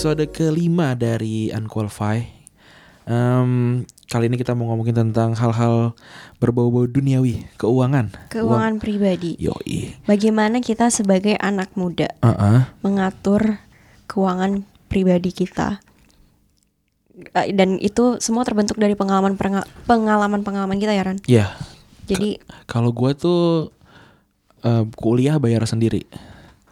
episode kelima dari Unqualify. Em, kali ini kita mau ngomongin tentang hal-hal berbau-bau duniawi, keuangan. Keuangan pribadi. Yoi. Bagaimana kita sebagai anak muda Uh-uh. mengatur keuangan pribadi kita. Eh, Dan itu semua terbentuk dari pengalaman pengalaman pengalaman kita ya Ran. Ya, Jadi kalau gua tuh eh, kuliah bayar sendiri.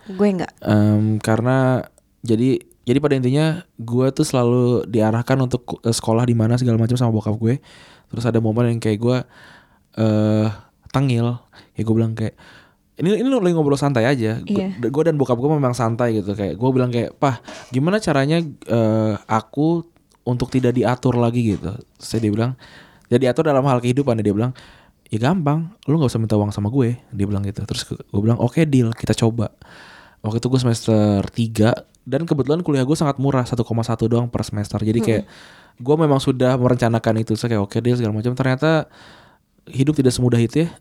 gue nggak. Em, karena jadi jadi pada intinya gue tuh selalu diarahkan untuk eh, sekolah di mana segala macam sama bokap gue. Terus ada momen yang kayak gue eh tengil, ya gue bilang kayak ini ini lagi ngobrol santai aja. Iya. Gue dan bokap gue memang santai gitu kayak gue bilang kayak pah gimana caranya eh, aku untuk tidak diatur lagi gitu. Saya dia bilang jadi diatur dalam hal kehidupan dia bilang ya gampang lu nggak usah minta uang sama gue dia bilang gitu terus gue bilang oke deal kita coba waktu itu gue semester 3 dan kebetulan kuliah gue sangat murah 1,1 doang per semester. Jadi kayak gue memang sudah merencanakan itu. Saya kayak oke deal segala macam. Ternyata hidup tidak semudah itu ya.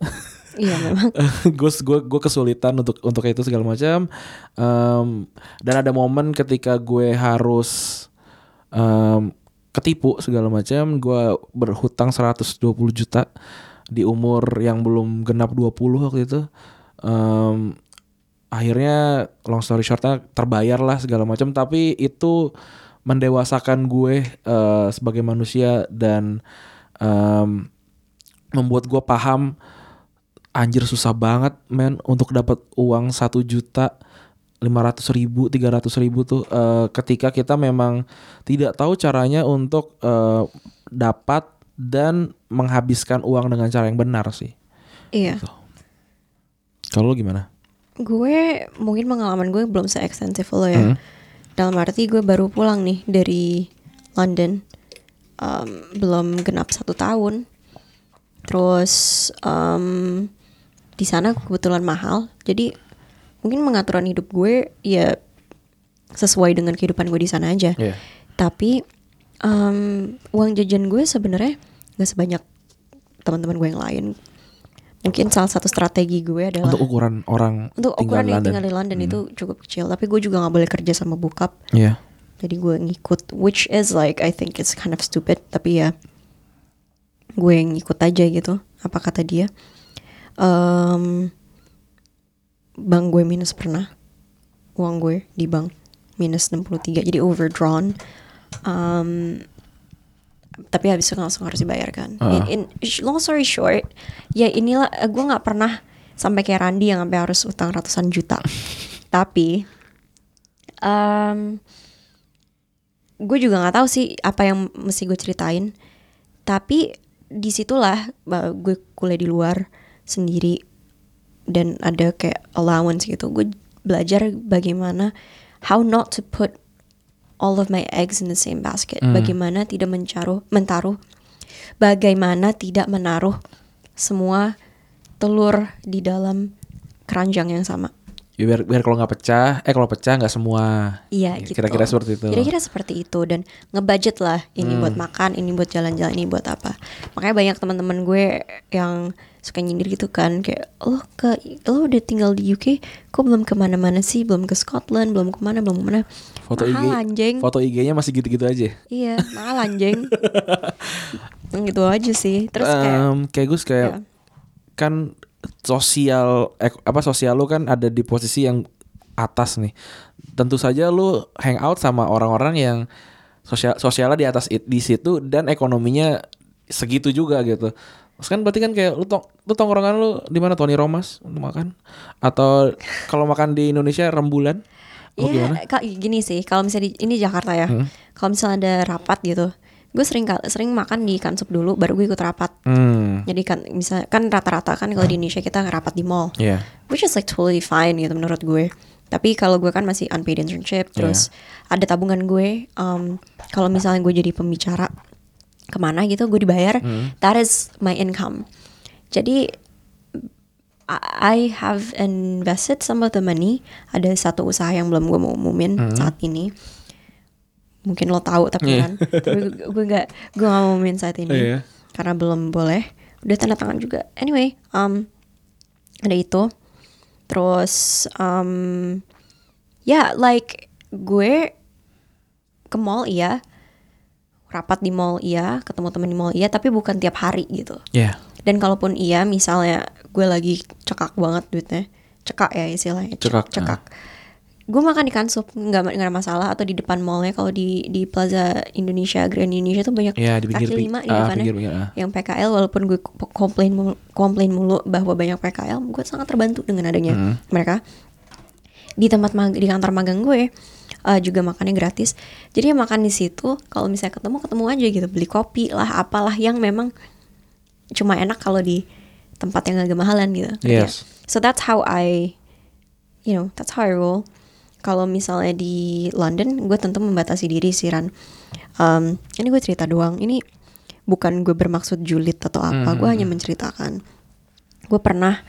Iya memang. gue gue gue kesulitan untuk untuk itu segala macam. Em, dan ada momen ketika gue harus em, ketipu segala macam gue berhutang 120 juta di umur yang belum genap 20 waktu itu. Em, akhirnya long story shortnya terbayar lah segala macam. Tapi itu mendewasakan gue eh, sebagai manusia dan em, membuat gue paham anjir susah banget men untuk dapat uang satu juta lima ratus ribu tiga ratus ribu tuh eh, ketika kita memang tidak tahu caranya untuk eh, dapat dan menghabiskan uang dengan cara yang benar sih. Iya. kalau lo gimana Gue mungkin pengalaman gue belum se ekstensif lo ya. Hmm. Dalam arti gue baru pulang nih dari London. Em, belum genap satu tahun. Terus em, di sana kebetulan mahal. Jadi mungkin pengaturan hidup gue ya sesuai dengan kehidupan gue di sana aja. Iya. Tapi em, uang jajan gue sebenarnya nggak sebanyak teman-teman gue yang lain. Mungkin salah satu strategi gue adalah untuk ukuran orang untuk tinggal ukuran di yang London. tinggal di London itu cukup kecil. Tapi gue juga nggak boleh kerja sama bokap. Iya. Jadi gue ngikut, which is like I think it's kind of stupid. Tapi ya gue ngikut aja gitu. Apa kata dia? Em, bank gue minus pernah. Uang gue di bank minus 63. Jadi overdrawn. Em, tapi habis itu langsung harus dibayarkan. Ah. In, in- long story short, ya inilah eh, gue nggak pernah sampai kayak Randy yang sampai harus utang ratusan juta. tapi em, gue juga nggak tahu sih apa yang mesti gue ceritain. Tapi di situlah gue kuliah di luar sendiri dan ada kayak allowance gitu. Gue belajar bagaimana how not to put all of my eggs in the same basket. Bagaimana tidak mencaruh, mentaruh, bagaimana tidak menaruh semua telur di dalam keranjang yang sama. Ya, biar biar kalau nggak pecah eh kalau pecah nggak semua. Iya Ya, gitu. kira-kira seperti itu. Kira-kira seperti itu dan ngebudget lah. Ini Hmm. buat makan, ini buat jalan-jalan, ini buat apa. Makanya banyak teman-teman gue yang suka nyindir gitu kan kayak lo ke lo udah tinggal di UK kok belum ke mana-mana sih? Belum ke Scotland belum ke mana belum ke mana? Foto IG mahal anjing. foto IG-nya masih gitu-gitu aja. Iya mahal anjing. Gitu aja sih. Terus kayak Em, kayak gue kayak Ya. kan sosial ek- apa sosial lu kan ada di posisi yang atas nih. Tentu saja lu hangout sama orang-orang yang sosial sosialnya di atas di situ dan ekonominya segitu juga gitu. Terus kan berarti kan kayak lu tong lu tongkrongan lu di mana? Tony Romas untuk makan? Atau kalau makan di Indonesia rembulan? Iya, Kak, gini sih, kalau misalnya di, ini Jakarta ya, kalau misalnya ada rapat gitu, gue sering sering makan di kansup dulu, baru gue ikut rapat. hmm Jadi kan misalnya kan rata-rata kan kalau di Indonesia kita rapat di mall, ya which is like totally fine gitu menurut gue. Tapi kalau gue kan masih unpaid internship, terus ada tabungan gue. um, kalau misalnya gue jadi pembicara ke mana gitu, gue dibayar. That is my income. Jadi I I have invested some of the money. Ada satu usaha yang belum gue mau umumin saat ini. Mungkin lo tahu tapi Iya. kan, tapi gue- nggak gue nggak mau umumin saat ini Iya. karena belum boleh. Udah tanda tangan juga. Anyway, um, ada itu. Terus, um, ya like gue ke mall iya rapat di mall iya ketemu temen di mall iya tapi bukan tiap hari gitu Ya. dan kalaupun iya misalnya gue lagi cekak banget duitnya cekak ya istilahnya ce- Cekak, cekak gue makan di kansup nggak nggak ada masalah atau di depan mallnya kalau di di Plaza Indonesia Grand Indonesia tuh banyak Ya, di pinggir- kaki lima di ah, depannya pinggir-pinggir, ah. yang PKL walaupun gue ko- komplain mulu, komplain mulu bahwa banyak PKL gue sangat terbantu dengan adanya Hmm. mereka di tempat mag di kantor magang gue eh, juga makannya gratis jadi ya makan di situ kalau misalnya ketemu ketemu aja gitu beli kopi lah apalah yang memang cuma enak kalau di tempat yang agak mahalan gitu? Yes. so that's how I you know that's how I roll kalau misalnya di London gue tentu membatasi diri sih Ran. Um, ini gue cerita doang. Ini bukan gue bermaksud julid atau apa. Gue hanya menceritakan. Gue pernah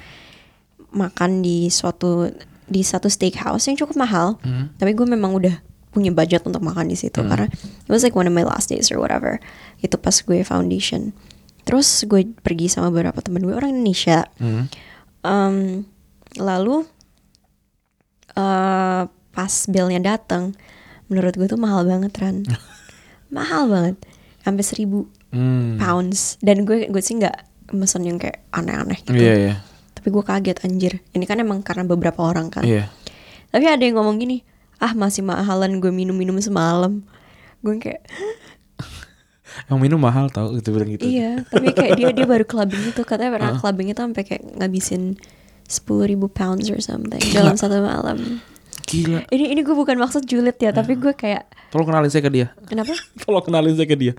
makan di suatu di satu steakhouse yang cukup mahal tapi gue memang udah punya budget untuk makan di situ karena it was like one of my last days or whatever. Itu pas gue foundation. Terus gue pergi sama beberapa temen gue orang Indonesia. Hmm. Um, lalu eh pas billnya datang menurut gue tuh mahal banget Ran. Mahal banget. Sampai seribu Hmm. pounds. Dan gue gue sih nggak mesen yang kayak aneh-aneh gitu. Iya, iya. tapi gue kaget anjir. Ini kan emang karena beberapa orang kan. Iya. tapi ada yang ngomong gini ah masih mahalan gue minum-minum semalam. Gue kayak Yang minum mahal tau gitu bilang gitu. iya tapi kayak dia dia baru clubbing itu. Katanya pernah clubbing itu sampai kayak ngabisin sepuluh ribu pounds or something dalam satu malam Gila. ini ini gue bukan maksud julid ya tapi gue kayak Tolong kenalin saya ke dia. kenapa Tolong kenalin saya ke dia.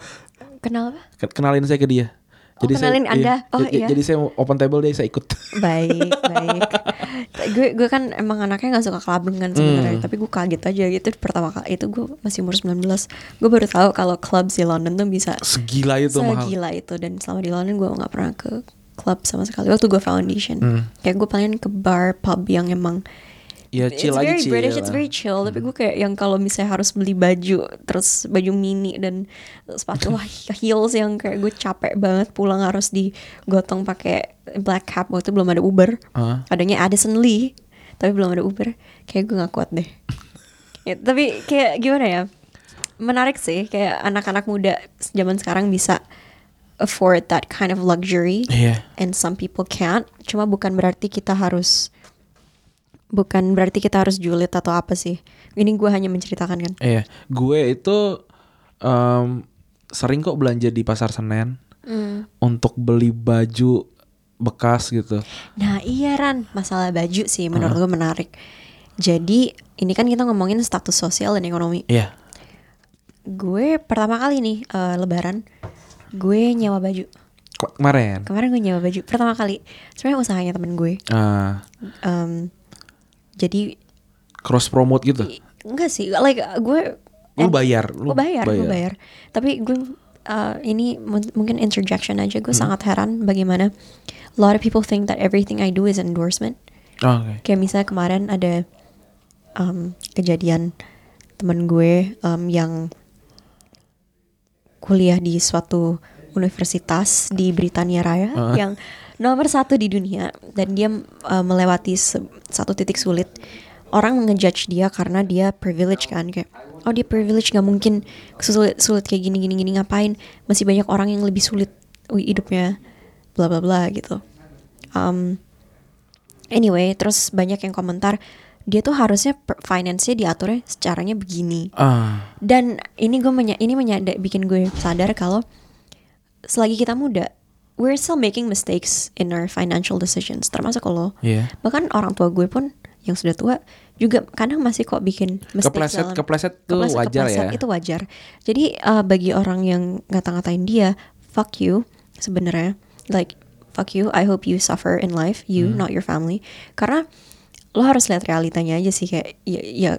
kenal apa Ke- Kenalin saya ke dia. Oh, kenalin Anda. Oh, jadi, iya. jadi saya mau open table dia saya ikut. baik baik gue gue kan emang anaknya nggak suka clubbing kan sebenarnya Hmm. tapi gue kaget aja gitu pertama kali itu gue masih umur 19 gue baru tahu kalau club di London tuh bisa Segila itu mahal. segila itu dan selama di London gue nggak pernah ke club sama sekali waktu gue foundation Hmm. kayak gue paling ke bar pub yang emang Ya it's chill aja very chill. British, it's very chill. Tapi gue kayak yang kalau misalnya harus beli baju, terus baju mini dan sepatu heels yang kayak gue capek banget pulang harus digotong pakai black cap waktu itu belum ada Uber. Ah. Adanya Addison Lee, tapi belum ada Uber. Kayak gue gak kuat deh. Ya, tapi kayak gimana ya? Menarik sih, kayak anak-anak muda zaman sekarang bisa afford that kind of luxury Iya. and some people can't. Cuma bukan berarti kita harus bukan berarti kita harus julid atau apa sih. Ini gue hanya menceritakan kan. Iya, gue itu em, sering kok belanja di pasar Senen untuk beli baju bekas gitu. Nah iya Ran, masalah baju sih menurut gue menarik. Jadi ini kan kita ngomongin status sosial dan ekonomi. Iya. Gue pertama kali nih eh, Lebaran, gue nyewa baju. Kemarin. Kemarin gue nyewa baju pertama kali. Sebenarnya usahanya temen gue. Ah, Em, jadi cross promote gitu. enggak sih, like gue Lu bayar, lu gue bayar, gue bayar. Tapi gue uh, ini mun- mungkin interjection aja. Gue sangat heran bagaimana a lot of people think that everything I do is endorsement. Oh, Oke. Kayak misalnya kemarin ada um, kejadian temen gue um, yang kuliah di suatu universitas di Britania Raya Ah. yang nomor satu di dunia dan dia uh, melewati satu titik sulit. Orang ngejudge dia karena dia privilege kan kayak oh dia privilege nggak mungkin sulit sulit kayak gini gini gini ngapain? Masih banyak orang yang lebih sulit hidupnya. Bla bla bla gitu. Um, anyway terus banyak yang komentar dia tuh harusnya finance-nya diaturnya secaranya begini. Ah, dan ini gue menya ini menyadar bikin gue sadar kalau selagi kita muda we're still making mistakes in our financial decisions termasuk lo iya. bahkan orang tua gue pun yang sudah tua juga kadang masih kok bikin mistakes Kepleset, dalam- kepleset tuh Kepleset- wajar kepleset ya. itu wajar jadi uh, bagi orang yang ngata-ngatain dia fuck you sebenarnya like fuck you I hope you suffer in life you Hmm. not your family karena lo harus lihat realitanya aja sih kayak ya, ya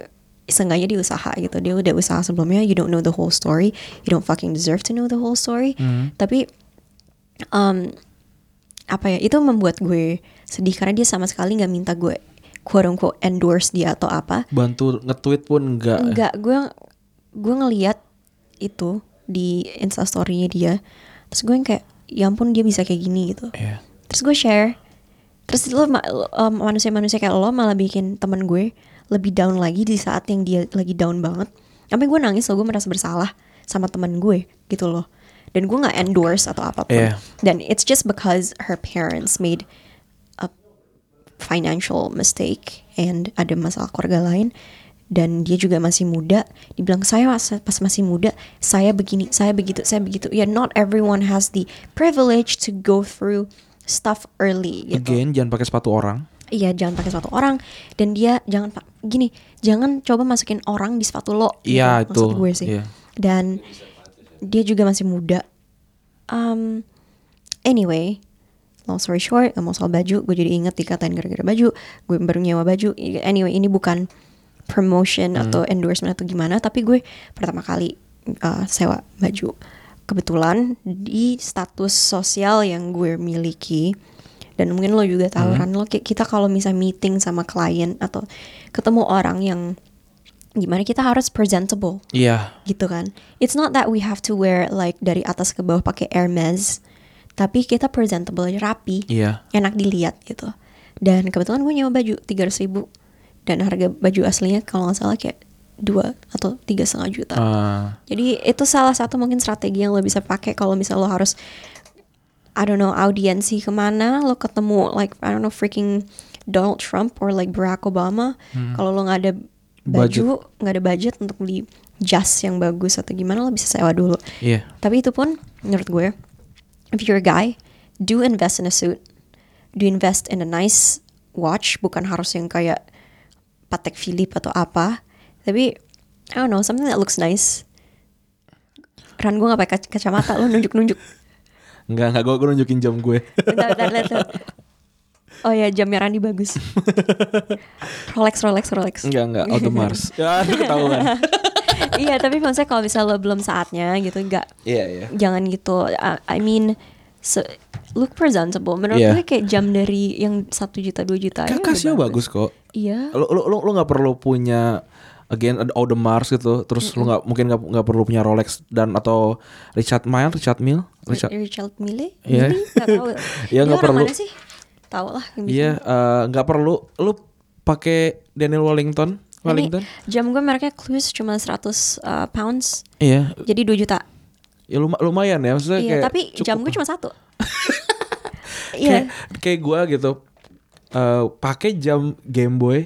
seenggaknya dia usaha gitu dia udah usaha sebelumnya you don't know the whole story you don't fucking deserve to know the whole story Hmm. tapi um, apa ya itu membuat gue sedih karena dia sama sekali nggak minta gue quote unquote endorse dia atau apa Bantu nge-tweet pun enggak. Enggak, gue gue ngeliat itu di instastorynya dia. Terus gue yang kayak, ya ampun dia bisa kayak gini gitu. Iya. Terus gue share. Terus lo ma- um, manusia-manusia kayak lo malah bikin temen gue lebih down lagi di saat yang dia lagi down banget. sampai gue nangis loh gue merasa bersalah sama teman gue gitu loh dan gue nggak endorse atau apa pun Iya. dan it's just because her parents made a financial mistake and ada masalah keluarga lain dan dia juga masih muda dibilang saya pas, masih muda saya begini saya begitu saya begitu ya not everyone has the privilege to go through stuff early gitu Again, jangan pakai sepatu orang. Iya jangan pakai sepatu orang dan dia jangan pak gini jangan coba masukin orang di sepatu lo. gitu, Iya, maksud itu. gue sih. Iya. Dan dia juga masih muda. Um, anyway, long story short, ngomong soal baju, gue jadi inget dikatain gara-gara baju. Gue baru nyewa baju. Anyway, ini bukan promotion Hmm. atau endorsement atau gimana, tapi gue pertama kali uh, sewa baju. Kebetulan di status sosial yang gue miliki dan mungkin lo juga tahu Ran lo kayak kita kalau misal meeting sama klien atau ketemu orang yang gimana kita harus presentable Iya. gitu kan. It's not that we have to wear like dari atas ke bawah pakai Hermes, tapi kita presentable rapi, Iya. enak dilihat gitu. Dan kebetulan gue nyewa baju tiga ribu dan harga baju aslinya kalau nggak salah kayak dua atau tiga setengah juta. Ah, Jadi itu salah satu mungkin strategi yang lo bisa pakai kalau misal lo harus I don't know audiensi ke mana lo ketemu like I don't know freaking Donald Trump or like Barack Obama kalau lo nggak ada baju nggak ada budget untuk beli jas yang bagus atau gimana lo bisa sewa dulu iya. tapi itu pun menurut gue if you're a guy do invest in a suit do invest in a nice watch bukan harus yang kayak Patek Philippe atau apa tapi I don't know something that looks nice Ran gue gak pakai kac- kacamata lo nunjuk-nunjuk Enggak, enggak gue gue nunjukin jam gue. bentar, bentar. Oh ya jamnya Randi bagus Rolex Rolex Rolex enggak, enggak, Audemars. ya, itu ketahuan. Iya tapi maksudnya kalau misalnya lo belum saatnya gitu nggak Iya, iya. jangan gitu I, I mean se- look presentable menurut Iya. gue kayak jam dari yang satu juta dua juta Kan Casio bagus kok. iya Lu lu lu, lu gak perlu punya again Audemars gitu. Terus lu nggak mungkin nggak nggak perlu punya Rolex dan atau Richard Mille, Richard Mille, Richard. Richard Mille Iya. Mille nggak tahu Iya, Dia nggak orang perlu. mana sih tahu lah yang. Iya, eh, nggak perlu lu pakai Daniel Wellington. Ini Wellington. jam gue mereknya Clues cuma 100 uh, pounds Iya, jadi 2 juta ya luma- lumayan ya maksudnya iya kayak tapi cukup. jam gue cuma satu kayak iya kayak gue gitu eh pakai jam Game Boy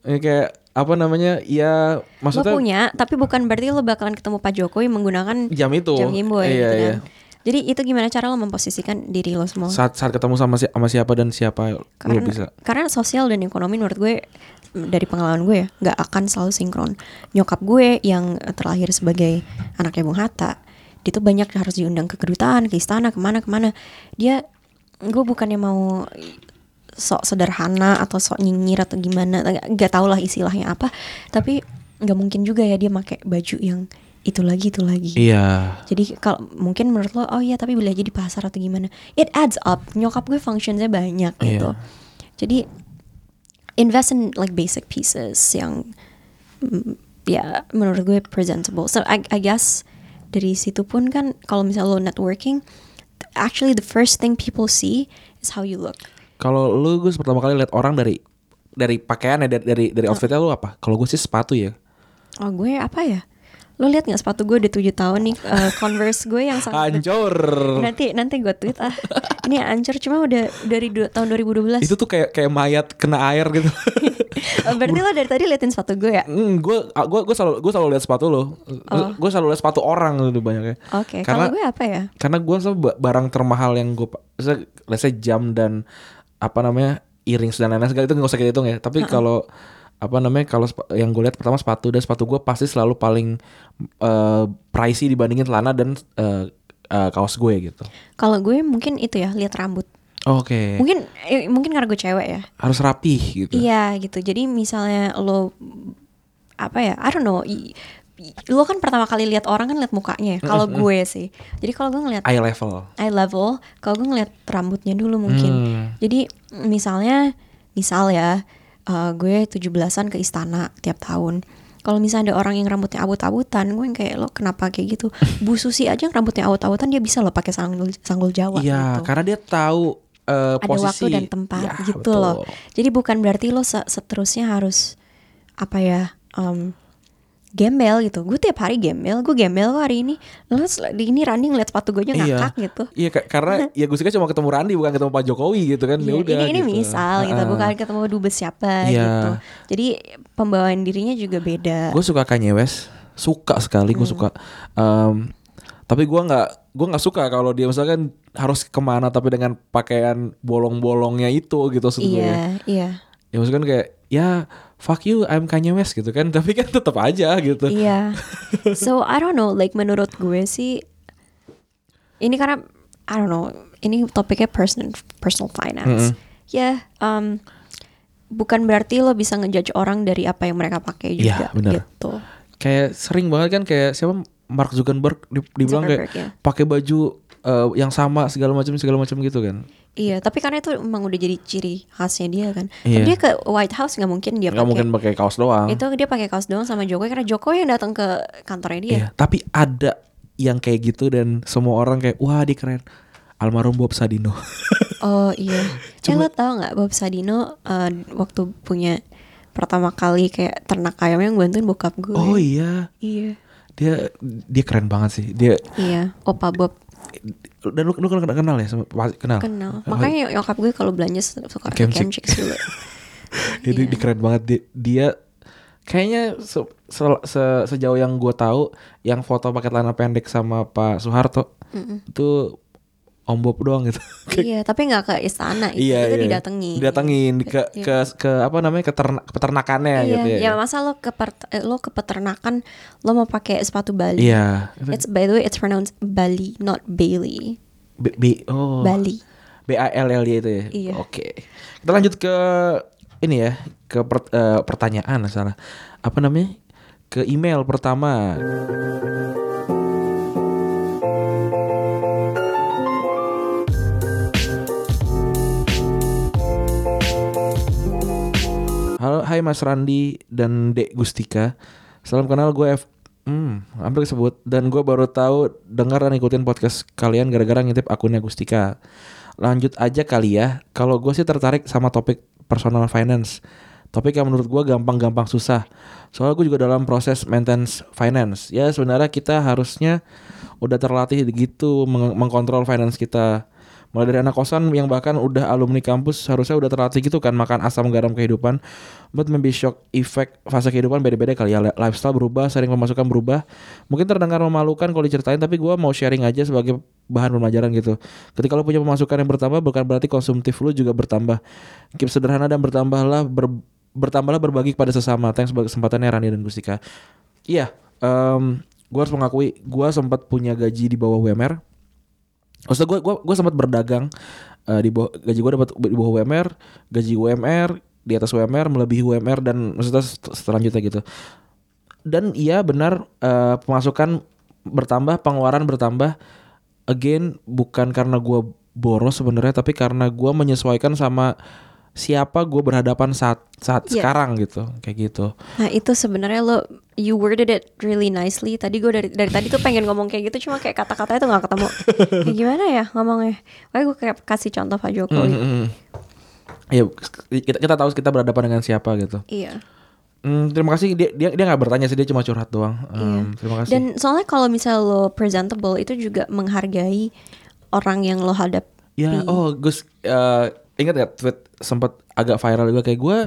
Eh, kayak apa namanya ya lo maksudnya punya tapi bukan berarti lo bakalan ketemu Pak Jokowi menggunakan jam itu jam Game Boy iya, gitu iya. kan jadi itu gimana cara lo memposisikan diri lo semua? Saat saat ketemu sama si- sama siapa dan siapa karena bisa? karena sosial dan ekonomi menurut gue dari pengalaman gue ya nggak akan selalu sinkron. Nyokap gue yang terlahir sebagai anaknya Bung Hatta dia tuh banyak harus diundang ke kedutaan ke istana ke mana ke mana. Dia gue bukannya mau sok sederhana atau sok nyinyir atau gimana nggak tau lah istilahnya apa. Tapi nggak mungkin juga ya dia pakai baju yang itu lagi itu lagi. Iya. Jadi kalau mungkin menurut lo oh iya tapi beli aja di pasar atau gimana? It adds up. Nyokap gue functionnya banyak gitu. Iya. jadi invest in like basic pieces yang mm, ya menurut gue presentable. So I, I guess dari situ pun kan kalau misalnya lo networking actually the first thing people see is how you look. Kalau lu gue pertama kali lihat orang dari dari pakaiannya dari dari, dari outfitnya lu apa? Kalau gue sih sepatu ya. Oh gue apa ya lo lihat nggak sepatu gue udah tujuh tahun nih eh, converse gue yang sangat hancur nanti nanti gue tweet ah ini hancur cuma udah dari du- tahun 2012 itu tuh kayak kayak mayat kena air gitu Oh, berarti lo dari tadi liatin sepatu gue ya Hmm, gue gue gue selalu gue selalu lihat sepatu lo. Oh. Gue selalu lihat sepatu orang gitu banyaknya. oke Karena kalau gue apa ya karena gue sama ba- barang termahal yang gue, misalnya let's say jam dan apa namanya earrings dan lain-lain segala itu nggak usah kita hitung ya. Tapi kalau apa namanya kalau yang gue lihat pertama sepatu dan sepatu gue pasti selalu paling eh pricey dibandingin celana dan eh, eh, kaos gue gitu. kalau gue mungkin itu ya lihat rambut Oke. mungkin eh, mungkin karena gue cewek ya Harus rapih gitu. iya gitu jadi misalnya lo apa ya I don't know i- i- lo kan pertama kali lihat orang kan lihat mukanya ya kalau gue sih jadi kalau gue ngeliat Eye level. eye level kalau gue ngeliat rambutnya dulu mungkin Hmm. jadi misalnya misal ya eh, gue 17-an ke istana tiap tahun kalau misalnya ada orang yang rambutnya abut-abutan gue yang kayak lo kenapa kayak gitu Bu Susi aja yang rambutnya abut-abutan dia bisa lo pakai sanggul sanggul Jawa Iya, gitu karena dia tahu eh, ada posisi. waktu dan tempat Ya, gitu betul. loh jadi bukan berarti lo se- seterusnya harus apa ya em, gembel gitu. Gue tiap hari gembel, gue gembel kok hari ini. Lalu di ini Randi ngeliat sepatu gue aja ngakak gitu. Iya ka- karena ya Gustika cuma ketemu Randi bukan ketemu Pak Jokowi gitu kan. Ya Iya, udah ini ini gitu. misal gitu, bukan ketemu dubes siapa Iya. gitu. Jadi pembawaan dirinya juga beda. Gue suka Kanye West, suka sekali Hmm. gue suka. Em, tapi gue nggak gue nggak suka kalau dia misalkan harus ke mana tapi dengan pakaian bolong-bolongnya itu gitu maksud gue. Iya, iya. Ya maksudnya kan kayak ya fuck you I'm Kanye West gitu kan tapi kan tetap aja gitu. Iya. So I don't know, like menurut gue sih ini karena I don't know, ini topiknya personal personal finance. Ya, um, bukan berarti lo bisa ngejudge orang dari apa yang mereka pakai Iya, juga benar. gitu. Kayak sering banget kan kayak siapa Mark Zuckerberg di- dibilang Zuckerberg, kayak ya. pakai baju eh, yang sama segala macam segala macam gitu kan. Iya, tapi karena itu emang udah jadi ciri khasnya dia kan. Iya. Tapi dia ke White House nggak mungkin dia Nggak mungkin pakai kaos doang. Itu dia pakai kaos doang sama Jokowi karena Jokowi yang datang ke kantornya dia. Iya, tapi ada yang kayak gitu dan semua orang kayak wah dia keren. Almarhum Bob Sadino. Oh iya. Cuma- eh, lo tau nggak Bob Sadino eh, waktu punya pertama kali kayak ternak ayam yang bantuin bokap gue. oh iya, Iya. dia dia keren banget sih. Dia Iya, Opa Bob dan lu, lu kenal, kenal ya sama kenal. kenal. Oh, Makanya nyokap gue kalau belanja suka Camp Camp Chick. Chicks dulu. Iya. dia keren banget dia, dia kayaknya se- se- se- sejauh yang gue tahu yang foto pakai celana pendek sama Pak Soeharto itu Om Bob doang gitu. iya, tapi nggak ke istana. Itu, iya, itu iya. didatengin. Didatengin ke Iya. ke ke apa namanya ke ternak peternakannya Iya, gitu ya. ya masa lo ke per- eh, lo ke peternakan lo mau pakai sepatu Bali. Iya. It's by the way it's pronounced Bali, not Bailey. B, B- oh. Bali. B A L L Y itu ya. Iya. Oke. Kita lanjut ke ini ya, ke per- eh, pertanyaan salah. Apa namanya? Ke email pertama. Halo, hai Mas Randi dan Dek Gustika. Salam kenal gue F. Hmm, hampir disebut dan gue baru tahu dengar dan ikutin podcast kalian gara-gara ngintip akunnya Gustika. Lanjut aja kali ya. Kalau gue sih tertarik sama topik personal finance. Topik yang menurut gue gampang-gampang susah. Soalnya gue juga dalam proses maintenance finance. Ya sebenarnya kita harusnya udah terlatih gitu meng- mengkontrol finance kita. Mulai dari anak kosan yang bahkan udah alumni kampus harusnya udah terlatih gitu kan makan asam garam kehidupan. But maybe shock effect fase kehidupan beda-beda kali ya. Lifestyle berubah, sering pemasukan berubah. Mungkin terdengar memalukan kalau diceritain tapi gua mau sharing aja sebagai bahan pembelajaran gitu. Ketika lo punya pemasukan yang bertambah bukan berarti konsumtif lu juga bertambah. Keep sederhana dan bertambahlah ber- bertambahlah berbagi kepada sesama. Thanks sebagai kesempatannya Rani dan Gustika. Iya, em gue harus mengakui gue sempat punya gaji di bawah UMR. Maksudnya gue gua, gua sempat berdagang eh, di bawah gaji gue dapat di bawah UMR, gaji UMR di atas UMR melebihi UMR dan maksudnya selanjutnya gitu. Dan iya benar eh, pemasukan bertambah, pengeluaran bertambah. Again bukan karena gue boros sebenarnya, tapi karena gue menyesuaikan sama siapa gue berhadapan saat saat Iya. sekarang gitu, kayak gitu. Nah itu sebenarnya lo you worded it really nicely. Tadi gue dari dari tadi tuh pengen ngomong kayak gitu, cuma kayak kata-katanya tuh nggak ketemu. Kayak gimana ya ngomongnya? Kayak gue kayak kasih contoh Pak Jokowi. Mm-mm. Ya kita, kita tahu kita berhadapan dengan siapa gitu. Iya. Hmm, terima kasih dia dia dia nggak bertanya sih dia cuma curhat doang. Em, Terima kasih. Dan soalnya kalau misal lo presentable itu juga menghargai orang yang lo hadap. ya oh Gus eh, ingat ya tweet sempat agak viral juga kayak gue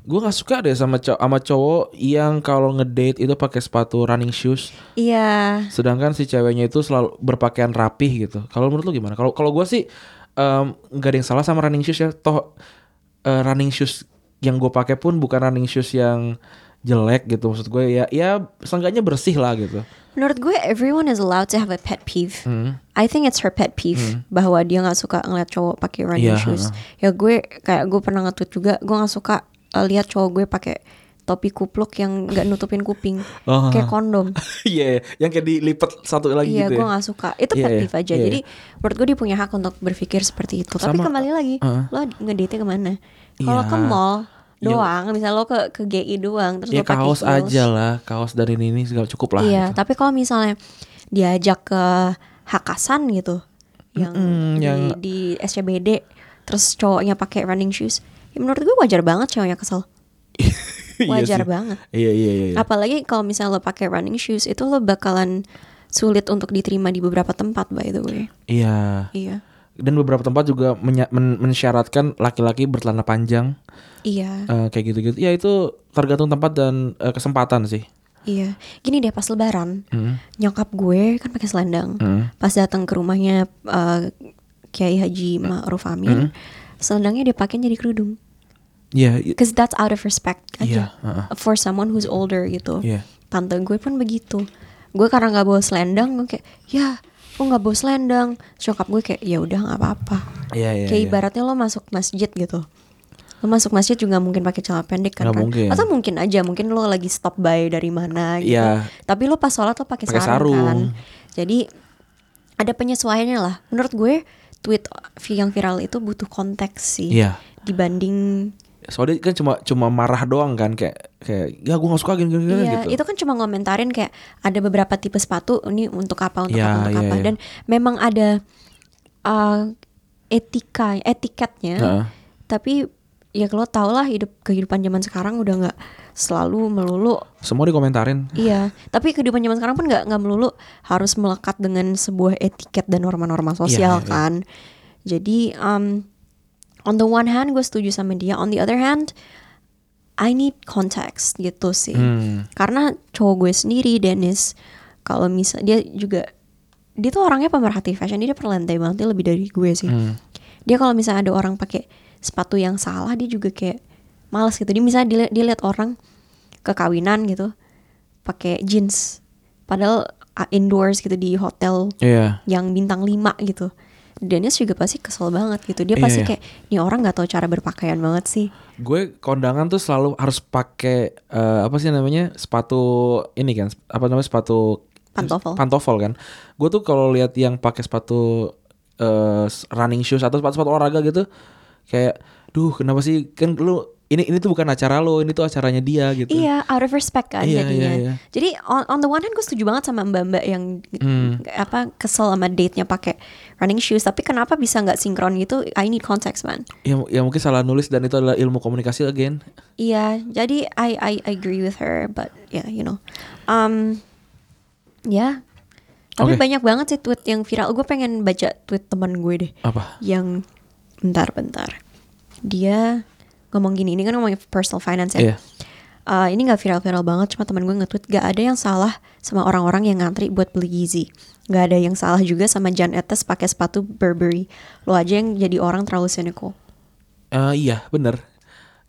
gue nggak suka deh sama cowok sama cowok yang kalau ngedate itu pakai sepatu running shoes Iya. sedangkan si ceweknya itu selalu berpakaian rapih gitu. Kalau menurut lu gimana? Kalau kalau gue sih nggak ada yang salah sama running shoes ya. Toh eh, running shoes yang gue pakai pun bukan running shoes yang jelek gitu maksud gue ya ya seenggaknya bersih lah gitu. Menurut gue everyone is allowed to have a pet peeve. Hmm. I think it's her pet peeve bahwa dia nggak suka ngeliat cowok pakai running Iya, shoes. Ya gue kayak gue pernah nge-tweet juga, gue nggak suka uh, lihat cowok gue pakai topi kupluk yang nggak nutupin kuping, Oh. kayak kondom. Iya, yang kayak dilipat satu lagi Iya, gitu gue ya. nggak suka. Itu Iya, pet iya, peeve aja. iya, Jadi menurut gue dia punya hak untuk berpikir seperti itu. Tapi Sama- kembali lagi, Heeh. lo ngedate ke mana? Kalau Iya. ke mall Iya. doang, misal lo ke ke GI doang, terus Ya lo pakai kaos heels. aja lah, kaos dari ini segala cukup lah. Iya, gitu. tapi kalau misalnya diajak ke Hakasan gitu, yang Mm-mm, di, yang- di SCBD, terus cowoknya pakai running shoes, ya menurut gue wajar banget cowoknya kesel. Iya wajar sih. banget. Iya iya iya. iya. Apalagi kalau misalnya lo pakai running shoes itu lo bakalan sulit untuk diterima di beberapa tempat by the way. Iya. Iya. Dan beberapa tempat juga men- mensyaratkan laki-laki bercelana panjang Iya. eh, kayak gitu-gitu. Ya itu tergantung tempat dan eh, kesempatan sih. Iya. Gini deh pas lebaran, Hmm. nyokap gue kan pakai selendang. Hmm. Pas datang ke rumahnya eh, Kiai Haji Ma'ruf Amin, selendangnya dia pakai jadi kerudung. Iya. i- Cause that's out of respect Iya. aja. heeh. For someone who's older gitu. Iya. Tante gue pun begitu. Gue karena nggak bawa selendang, gue kayak, ya, gue nggak bawa selendang. Nyokap gue kayak, ya udah nggak apa-apa. Iya iya. kayak iya. ibaratnya lo masuk masjid gitu. Lo masuk masjid juga mungkin pakai celana pendek kan, kan? mungkin. Atau mungkin aja, mungkin lo lagi stop by dari mana gitu. Iya. Tapi lo pas sholat lo pakai Pakai sarung, kan. sarung. Jadi ada penyesuaiannya lah. Menurut gue tweet yang viral itu butuh konteks sih. Iya. Dibanding Soalnya kan cuma cuma marah doang kan kayak kayak ya gue gak suka gini gini Iya, gitu. itu kan cuma ngomentarin kayak ada beberapa tipe sepatu ini untuk apa untuk Iya, apa untuk iya, apa iya. dan memang ada uh, etika etiketnya. Heeh. Tapi ya kalau tau lah hidup kehidupan zaman sekarang udah nggak selalu melulu Semua dikomentarin. iya tapi kehidupan zaman sekarang pun nggak nggak melulu harus melekat dengan sebuah etiket dan norma-norma Iya, sosial iya. kan jadi um, on the one hand gue setuju sama dia. On the other hand I need context gitu sih. Hmm. karena cowok gue sendiri Dennis kalau misal dia juga dia tuh orangnya pemerhati fashion. Dia perlantai banget dia lebih dari gue sih. Hmm. dia kalau misalnya ada orang pakai sepatu yang salah dia juga kayak malas gitu. Dia misalnya dia, dia lihat orang ke kawinan gitu pakai jeans. Padahal uh, indoors gitu di hotel Iya. yang bintang 5 gitu Dennis juga pasti kesel banget gitu dia Iya, pasti iya. kayak ini orang nggak tahu cara berpakaian banget sih Gue kondangan tuh selalu harus pakai eh, apa sih namanya sepatu ini kan apa namanya sepatu Pantofel. pantofel kan. Gue tuh kalau lihat yang pakai sepatu eh, running shoes atau sepatu sepatu olahraga gitu kayak, duh kenapa sih kan lu ini ini tuh bukan acara lo ini tuh acaranya dia gitu. Iya, out of respect kan Iya, jadinya. iya, iya. Jadi on, on the one hand gue setuju banget sama mbak-mbak yang Hmm. apa kesel sama date-nya pakai running shoes. Tapi kenapa bisa nggak sinkron gitu? I need context man. Ya, ya mungkin salah nulis dan itu adalah ilmu komunikasi again. Iya, jadi I I agree with her, but yeah, you know, um, ya. Tapi Oke. banyak banget sih tweet yang viral. Gue pengen baca tweet teman gue deh, Apa? yang bentar-bentar. Dia ngomong gini, ini kan ngomongin personal finance ya. Iya. Uh, ini gak viral-viral banget, cuma teman gue nge-tweet gak ada yang salah sama orang-orang yang ngantri buat beli Yeezy. Gak ada yang salah juga sama Jan Etes pakai sepatu Burberry. Lo aja yang jadi orang terlalu cynical. Eh, iya, bener.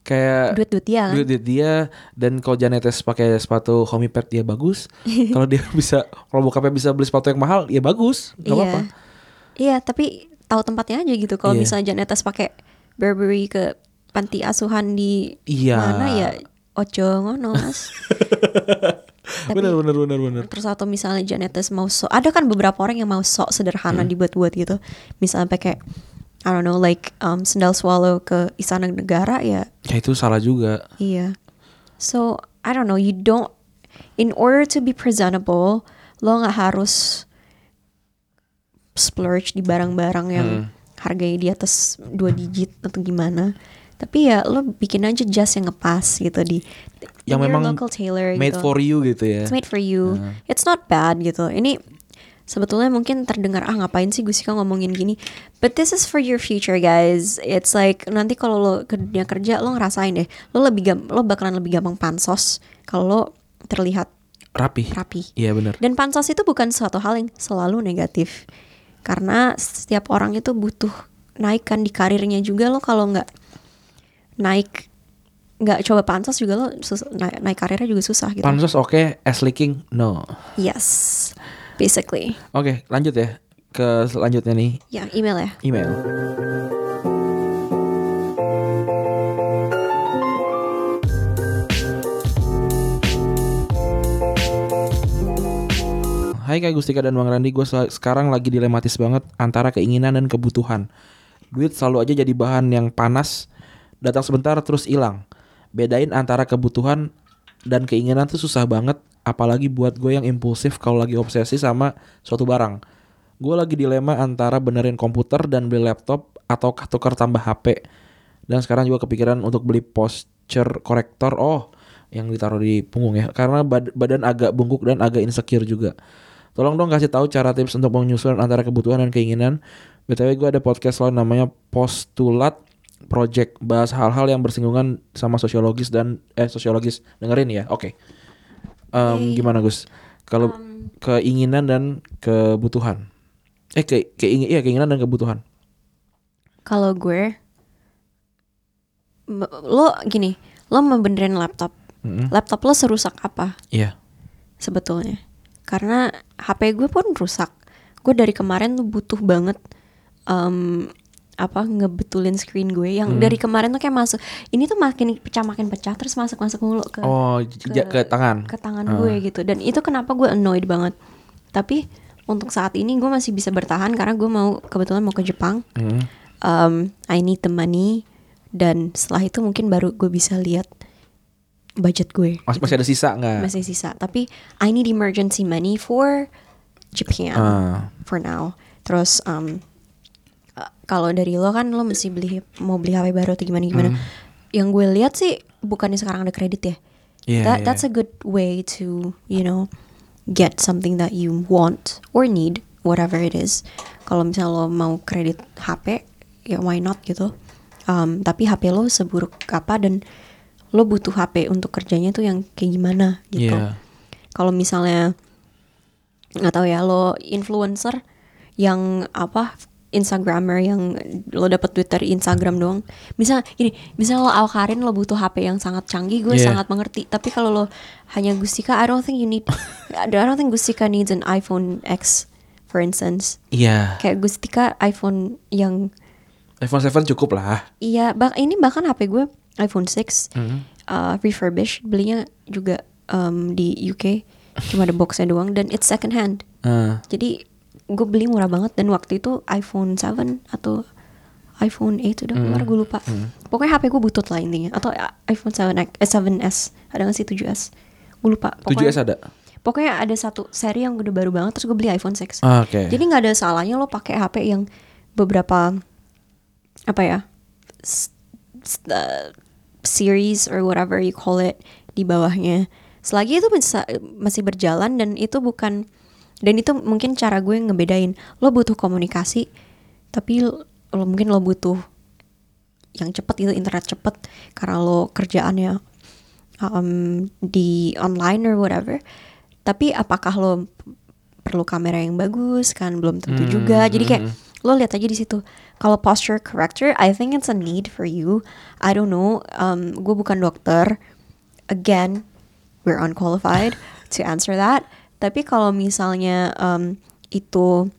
Kayak Duit-duit dia kan? duit duit dia dan kalau Janetes pakai sepatu Homipet dia bagus. kalau dia bisa kalau bokapnya bisa beli sepatu yang mahal, ya bagus. Gak iya. apa-apa. Iya, tapi tahu tempatnya aja gitu. Kalau Iya. misalnya Jan Etes pakai Burberry ke panti asuhan di Iya. mana ya ojo ngono mas. Tapi- Bener bener bener bener. Terus atau misalnya Janetes mau sok, ada kan beberapa orang yang mau sok sederhana dibuat-buat gitu. Misalnya pakai I don't know like um, sendal swallow ke istana negara ya Ya itu salah juga. iya. So I don't know you don't in order to be presentable lo nggak harus splurge di barang-barang yang harganya di atas dua digit atau gimana. Tapi ya lo bikin aja jas yang ngepas gitu di Yang memang local tailor Made gitu. for you gitu ya. It's made for you. It's not bad gitu. Ini sebetulnya mungkin terdengar ah ngapain sih Gusika ngomongin gini. But this is for your future guys. It's like nanti kalau lo ke dunia kerja lo ngerasain deh. Lo lebih gam- lo bakalan lebih gampang pansos kalau lo terlihat Rapi. rapi. Iya bener. Dan pansos itu bukan suatu hal yang selalu negatif. Karena setiap orang itu butuh naikkan di karirnya juga lo kalau nggak naik nggak coba pansos juga lo naik, naik karirnya juga susah gitu. Pansos oke, ass licking no. Yes, basically. Oke, lanjut ya ke selanjutnya nih Ya, email ya. email. Hai Kak Gustika dan Bang Randi, gue sekarang lagi dilematis banget antara keinginan dan kebutuhan. Duit selalu aja jadi bahan yang panas, datang sebentar terus hilang. Bedain antara kebutuhan dan keinginan tuh susah banget, apalagi buat gue yang impulsif kalau lagi obsesi sama suatu barang. Gue lagi dilema antara benerin komputer dan beli laptop atau tukar tambah HP. Dan sekarang juga kepikiran untuk beli posture corrector. Oh, yang ditaruh di punggung ya karena bad- badan agak bungkuk dan agak insecure juga. Tolong dong kasih tahu cara tips untuk menyusun antara kebutuhan dan keinginan. BTW gue ada podcast lain namanya Postulat Project bahas hal-hal yang bersinggungan sama sosiologis dan eh sosiologis dengerin ya. Oke. Em, gimana Gus? Kalau keinginan dan kebutuhan. Eh ke keingin iya keinginan dan kebutuhan. Kalau gue, lo gini, lo mau benerin laptop. Mm-mm. Laptop lo serusak apa Iya. sebetulnya? Karena HP gue pun rusak. Gue dari kemarin tuh butuh banget em, apa ngebetulin screen gue yang Hmm. dari kemarin tuh kayak masuk. Ini tuh makin pecah makin pecah terus masuk masuk mulu ke Oh, j- ke tangan. ke tangan Ah. gue gitu dan itu kenapa gue annoyed banget tapi untuk saat ini gue masih bisa bertahan karena gue mau kebetulan mau ke Jepang Hmm. um, I need the money dan setelah itu mungkin baru gue bisa lihat budget gue Mas- masih ada sisa nggak? masih sisa tapi I need emergency money for Japan Ah. for now terus um, uh, kalau dari lo kan lo mesti beli mau beli HP baru atau gimana gimana Hmm. yang gue lihat sih bukannya sekarang ada kredit ya Iya, that iya. that's a good way to you know get something that you want or need whatever it is kalau misalnya lo mau kredit HP ya why not gitu Um, tapi HP lo seburuk apa dan lo butuh HP untuk kerjanya tuh yang kayak gimana gitu Iya. kalau misalnya nggak tahu ya lo influencer yang apa Instagramer yang lo dapet duit dari Instagram doang. Misal gini, misal lo Alkarin lo butuh HP yang sangat canggih, gue Iya. sangat mengerti. Tapi kalau lo hanya Gustika, I don't think you need I don't think Gustika needs an iPhone X for instance. Iya. Kayak Gustika iPhone yang iPhone 7 cukup lah. iya, bah, ini bahkan HP gue iPhone 6 Hmm. uh, refurbished, belinya juga um, di UK. Cuma ada boxnya doang dan it's second hand. Ah. Jadi gue beli murah banget dan waktu itu iPhone 7 atau iPhone 8 udah keluar gue lupa. Pokoknya HP gue butut lah intinya atau uh, iPhone 7 eh, 7s ada nggak sih 7s? Gue lupa. 7S ada. Pokoknya ada satu seri yang udah baru banget terus gue beli iPhone 6. Ah, Oke. Jadi nggak ada salahnya lo pakai HP yang beberapa apa ya series or whatever you call it di bawahnya. Selagi itu masih berjalan dan itu bukan dan itu mungkin cara gue ngebedain lo butuh komunikasi tapi lo, lo mungkin lo butuh yang cepet itu internet cepet. Karena lo kerjaannya um, di online or whatever. Tapi apakah lo perlu kamera yang bagus kan? Belum tentu Hmm, juga. Jadi kayak lo lihat aja di situ. Kalau posture corrector I think it's a need for you. I don't know. Um, gue bukan dokter. Again we're unqualified to answer that tapi kalau misalnya um, itu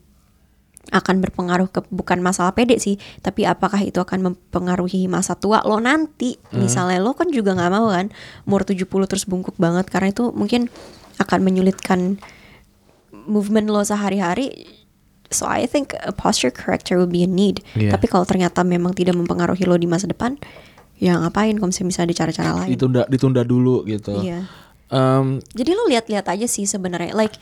akan berpengaruh ke bukan masalah pede sih tapi apakah itu akan mempengaruhi masa tua lo nanti? Misalnya lo kan juga nggak mau kan umur 70 terus bungkuk banget karena itu mungkin akan menyulitkan movement lo sehari-hari. So I think a posture corrector will be a need. Iya. tapi kalau ternyata memang tidak mempengaruhi lo di masa depan ya ngapain kalau misalnya bisa ada cara-cara lain? Ditunda ditunda dulu gitu. iya Em, jadi lo lihat-lihat aja sih sebenarnya like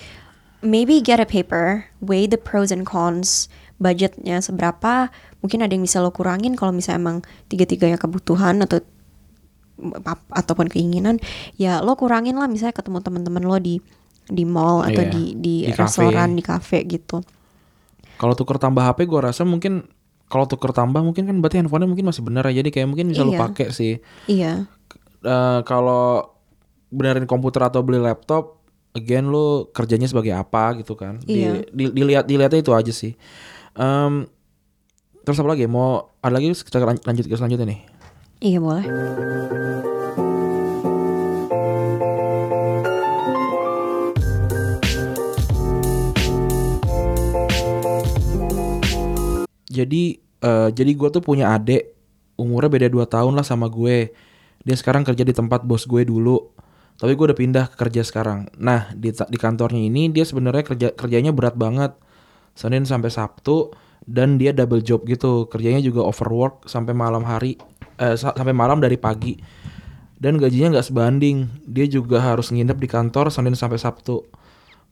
maybe get a paper, weigh the pros and cons, budgetnya seberapa, mungkin ada yang bisa lo kurangin kalau misalnya emang tiga-tiganya kebutuhan atau ataupun keinginan, ya lo kurangin lah misalnya ketemu teman-teman lo di di mall atau Iya, di di, di cafe. restoran, di cafe gitu. kalau tuker tambah HP gue rasa mungkin kalau tuker tambah mungkin kan berarti handphonenya mungkin masih bener ya. Jadi kayak mungkin bisa Iya. pakai sih. Iya. Eh, kalau benerin komputer atau beli laptop, again lu kerjanya sebagai apa gitu kan? Di- Iya. di- dilihat dilihatnya itu aja sih. Em, terus apa lagi? Mau ada lagi kita lan- lanjut ke selanjutnya nih. Iya boleh. Jadi eh, jadi gue tuh punya adik umurnya beda 2 tahun lah sama gue. Dia sekarang kerja di tempat bos gue dulu. Tapi gue udah pindah ke kerja sekarang. Nah di di kantornya ini dia sebenarnya kerja kerjanya berat banget. Senin sampai Sabtu dan dia double job gitu. Kerjanya juga overwork sampai malam hari eh, sa- sampai malam dari pagi. Dan gajinya nggak sebanding. Dia juga harus nginep di kantor Senin sampai Sabtu.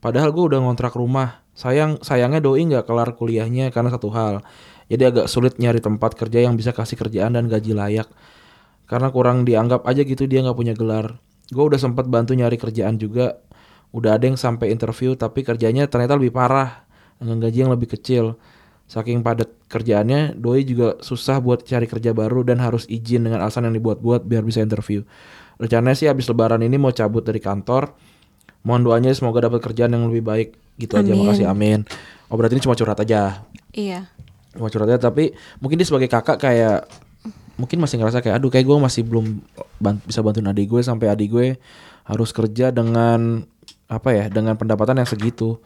Padahal gue udah ngontrak rumah. Sayang sayangnya doi nggak kelar kuliahnya karena satu hal. Jadi agak sulit nyari tempat kerja yang bisa kasih kerjaan dan gaji layak. Karena kurang dianggap aja gitu dia nggak punya gelar. Gue udah sempat bantu nyari kerjaan juga. Udah ada yang sampai interview tapi kerjanya ternyata lebih parah. Dengan gaji yang lebih kecil. Saking padat kerjaannya doi juga susah buat cari kerja baru dan harus izin dengan alasan yang dibuat-buat biar bisa interview. Rencananya sih habis lebaran ini mau cabut dari kantor. Mohon doanya semoga dapat kerjaan yang lebih baik. Gitu aja Amin. makasih amin. Oh berarti ini cuma curhat aja? Iya. cuma curhatnya tapi mungkin dia sebagai kakak kayak mungkin masih ngerasa kayak aduh kayak gue masih belum ban- bisa bantuin adik gue sampai adik gue harus kerja dengan apa ya dengan pendapatan yang segitu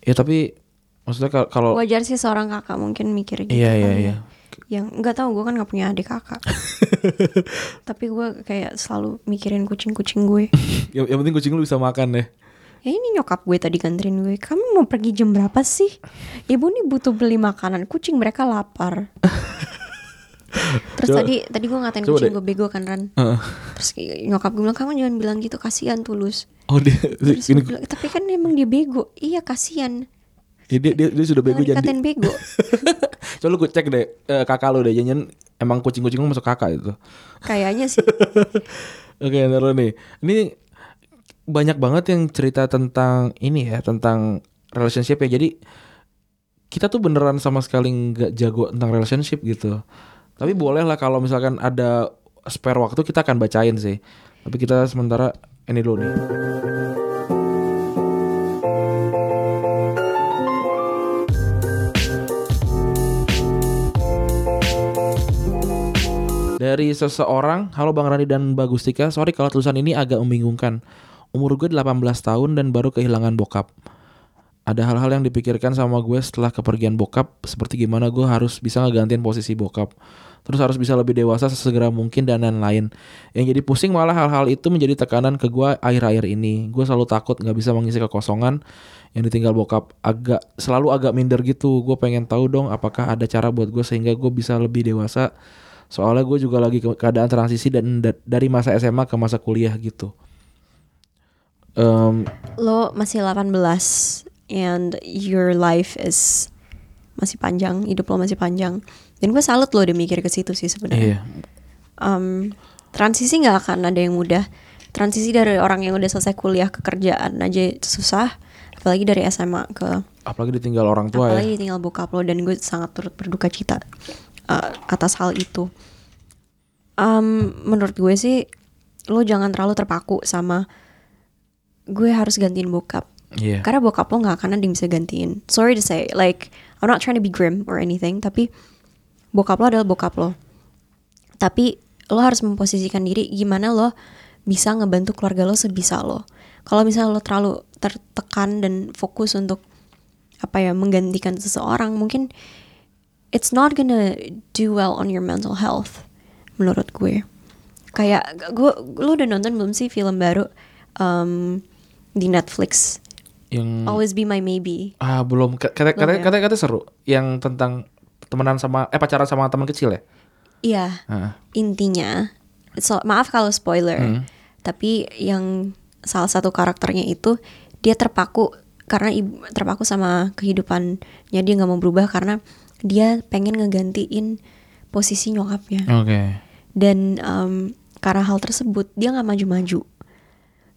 ya tapi maksudnya kal- kalau Wajar sih seorang kakak mungkin mikir gitu. iya iya kan ya. iya Yang nggak tahu gue kan nggak punya adik kakak. Tapi gue kayak selalu mikirin kucing-kucing gue. yang, yang penting kucing lu bisa makan deh Ya ini nyokap gue tadi nganterin gue. Kamu mau pergi jam berapa sih? Ibu nih butuh beli makanan. Kucing mereka lapar. Terus Coba- tadi tadi gue ngatain coba kucing gue bego kan Ran. Heeh. Terus nyokap gue bilang kamu jangan bilang gitu kasihan tulus. oh dia Terus ini bilang tapi kan emang dia bego. Iya kasihan. dia, dia, dia, dia sudah bego Jangan jadi dikatain bego. coba lu cek deh eh, kakak lu deh jangan emang kucing-kucing lu masuk kakak itu Kayaknya sih. Oke, ntar nih. Ini banyak banget yang cerita tentang ini ya, tentang relationship ya. Jadi kita tuh beneran sama sekali nggak jago tentang relationship gitu. Tapi boleh lah kalau misalkan ada spare waktu kita akan bacain sih. Tapi kita sementara ini dulu nih. Dari seseorang, halo Bang Rani dan Mbak Gustika, sorry kalau tulisan ini agak membingungkan. Umur gue 18 tahun dan baru kehilangan bokap. Ada hal-hal yang dipikirkan sama gue setelah kepergian bokap, seperti gimana gue harus bisa ngegantiin posisi bokap. Terus harus bisa lebih dewasa sesegera mungkin dan lain-lain. Yang jadi pusing malah hal-hal itu menjadi tekanan ke gue akhir-akhir ini. Gue selalu takut nggak bisa mengisi kekosongan yang ditinggal bokap. Agak selalu agak minder gitu. Gue pengen tahu dong apakah ada cara buat gue sehingga gue bisa lebih dewasa Soalnya gue juga lagi ke- keadaan transisi dan da- dari masa SMA ke masa kuliah gitu. Em, Lo masih 18 and your life is masih panjang, hidup lo masih panjang. Dan gue salut lo udah mikir ke situ sih sebenarnya. iya, um, transisi nggak akan ada yang mudah. Transisi dari orang yang udah selesai kuliah ke kerjaan aja susah, apalagi dari SMA ke apalagi ditinggal orang tua ya. apalagi tinggal bokap lo dan gue sangat turut berduka cita uh, atas hal itu. Um, menurut gue sih lo jangan terlalu terpaku sama gue harus gantiin bokap. Iya. Karena bokap lo nggak akan ada yang bisa gantiin. Sorry to say, like I'm not trying to be grim or anything, tapi bokap lo adalah bokap lo. Tapi lo harus memposisikan diri gimana lo bisa ngebantu keluarga lo sebisa lo. Kalau misalnya lo terlalu tertekan dan fokus untuk apa ya menggantikan seseorang, mungkin it's not gonna do well on your mental health menurut gue. Kayak gue lo udah nonton belum sih film baru um, di Netflix Yang Always Be My Maybe. ah belum kata ya? kata kata seru yang tentang temenan sama eh pacaran sama teman kecil ya. Iya, Heeh. intinya so, maaf kalau spoiler, Hmm. tapi yang salah satu karakternya itu dia terpaku karena ibu terpaku sama kehidupannya dia nggak mau berubah karena dia pengen ngegantiin posisi nyokapnya Oke. dan em, karena hal tersebut dia nggak maju-maju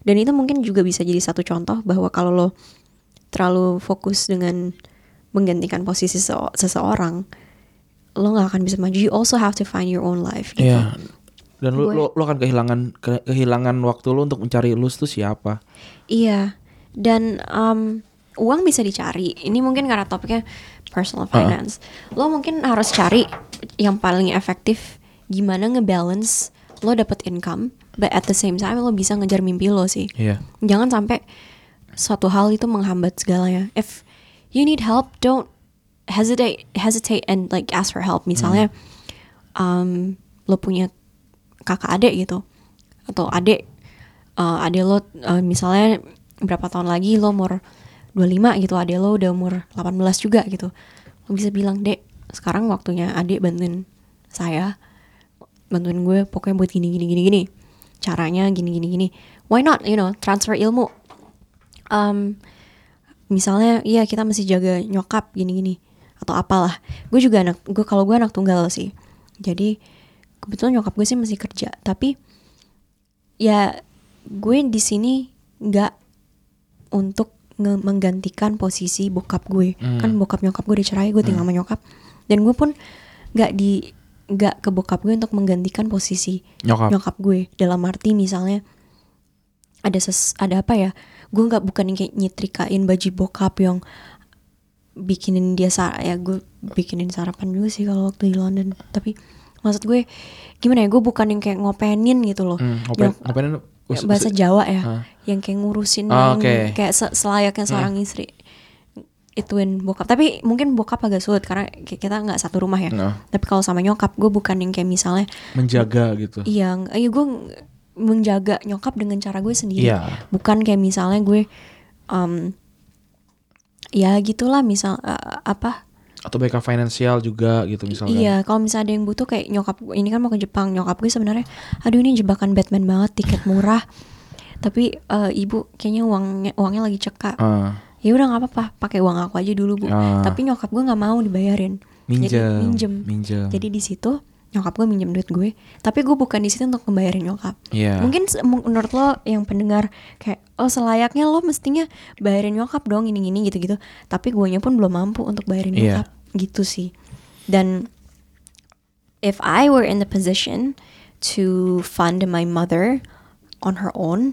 dan itu mungkin juga bisa jadi satu contoh bahwa kalau lo terlalu fokus dengan menggantikan posisi sese- seseorang lo nggak akan bisa maju you also have to find your own life gitu. Iya. Dan Gue- lu lu akan kehilangan ke- kehilangan waktu lu untuk mencari lu tuh siapa? Iya, dan um, uang bisa dicari. Ini mungkin karena topiknya personal finance. Lo mungkin harus cari yang paling efektif gimana ngebalance lo dapet income, but at the same time lo bisa ngejar mimpi lo sih. Iya. Jangan sampai suatu hal itu menghambat segalanya. If you need help, don't hesitate, hesitate and like ask for help. Misalnya, um, lo punya kakak adik gitu, atau adik, uh, adik lo uh, misalnya berapa tahun lagi lo umur 25 gitu, adik lo udah umur 18 juga gitu. Lo bisa bilang, dek, sekarang waktunya adik bantuin saya, bantuin gue pokoknya buat gini gini gini gini. Caranya gini gini gini. Why not, you know, transfer ilmu. Um, misalnya iya kita masih jaga nyokap gini-gini atau apalah. Gue juga anak gue kalau gue anak tunggal sih. Jadi kebetulan nyokap gue sih masih kerja. Tapi ya gue di sini nggak untuk nge- menggantikan posisi bokap gue. Hmm. kan bokap nyokap gue udah cerai gue tinggal sama nyokap. Dan gue pun nggak di nggak ke bokap gue untuk menggantikan posisi Nyokap. nyokap gue. Dalam arti misalnya ada ses ada apa ya gue nggak bukan yang kayak nyetrikain baju bokap yang bikinin dia sa ya gue bikinin sarapan juga sih kalau waktu di London tapi maksud gue gimana ya gue bukan yang kayak ngopenin gitu loh Hmm, ngapain, Nyok- ngapain ya, bahasa Jawa ya Hah? yang kayak ngurusin Oh, yang. Hmm. kayak se- selayaknya seorang istri ituin bokap tapi mungkin bokap agak sulit karena ki- kita nggak satu rumah ya Nah, tapi kalau sama nyokap gue bukan yang kayak misalnya menjaga gitu. iya iya gue menjaga nyokap dengan cara gue sendiri Iya. bukan kayak misalnya gue um, ya gitulah misal uh, apa Atau backup finansial juga gitu misalnya. Iya, kalau misalnya ada yang butuh kayak nyokap gue- ini kan mau ke Jepang, nyokap gue sebenarnya, aduh ini jebakan Batman banget, tiket murah. Tapi eh, ibu kayaknya uangnya uangnya lagi cekak. Ah, Ya udah nggak apa-apa, pakai uang aku aja dulu bu. Ah. Tapi nyokap gue nggak mau dibayarin. Jadi minjem. minjem. Minjem. Jadi di situ nyokap gue minjem duit gue, tapi gue bukan di situ untuk membayarin nyokap. Iya. Mungkin menurut lo yang pendengar kayak oh selayaknya lo mestinya bayarin nyokap dong ini-ini gitu-gitu. Tapi guanya pun belum mampu untuk bayarin Iya. nyokap gitu sih. Dan if I were in the position to fund my mother on her own,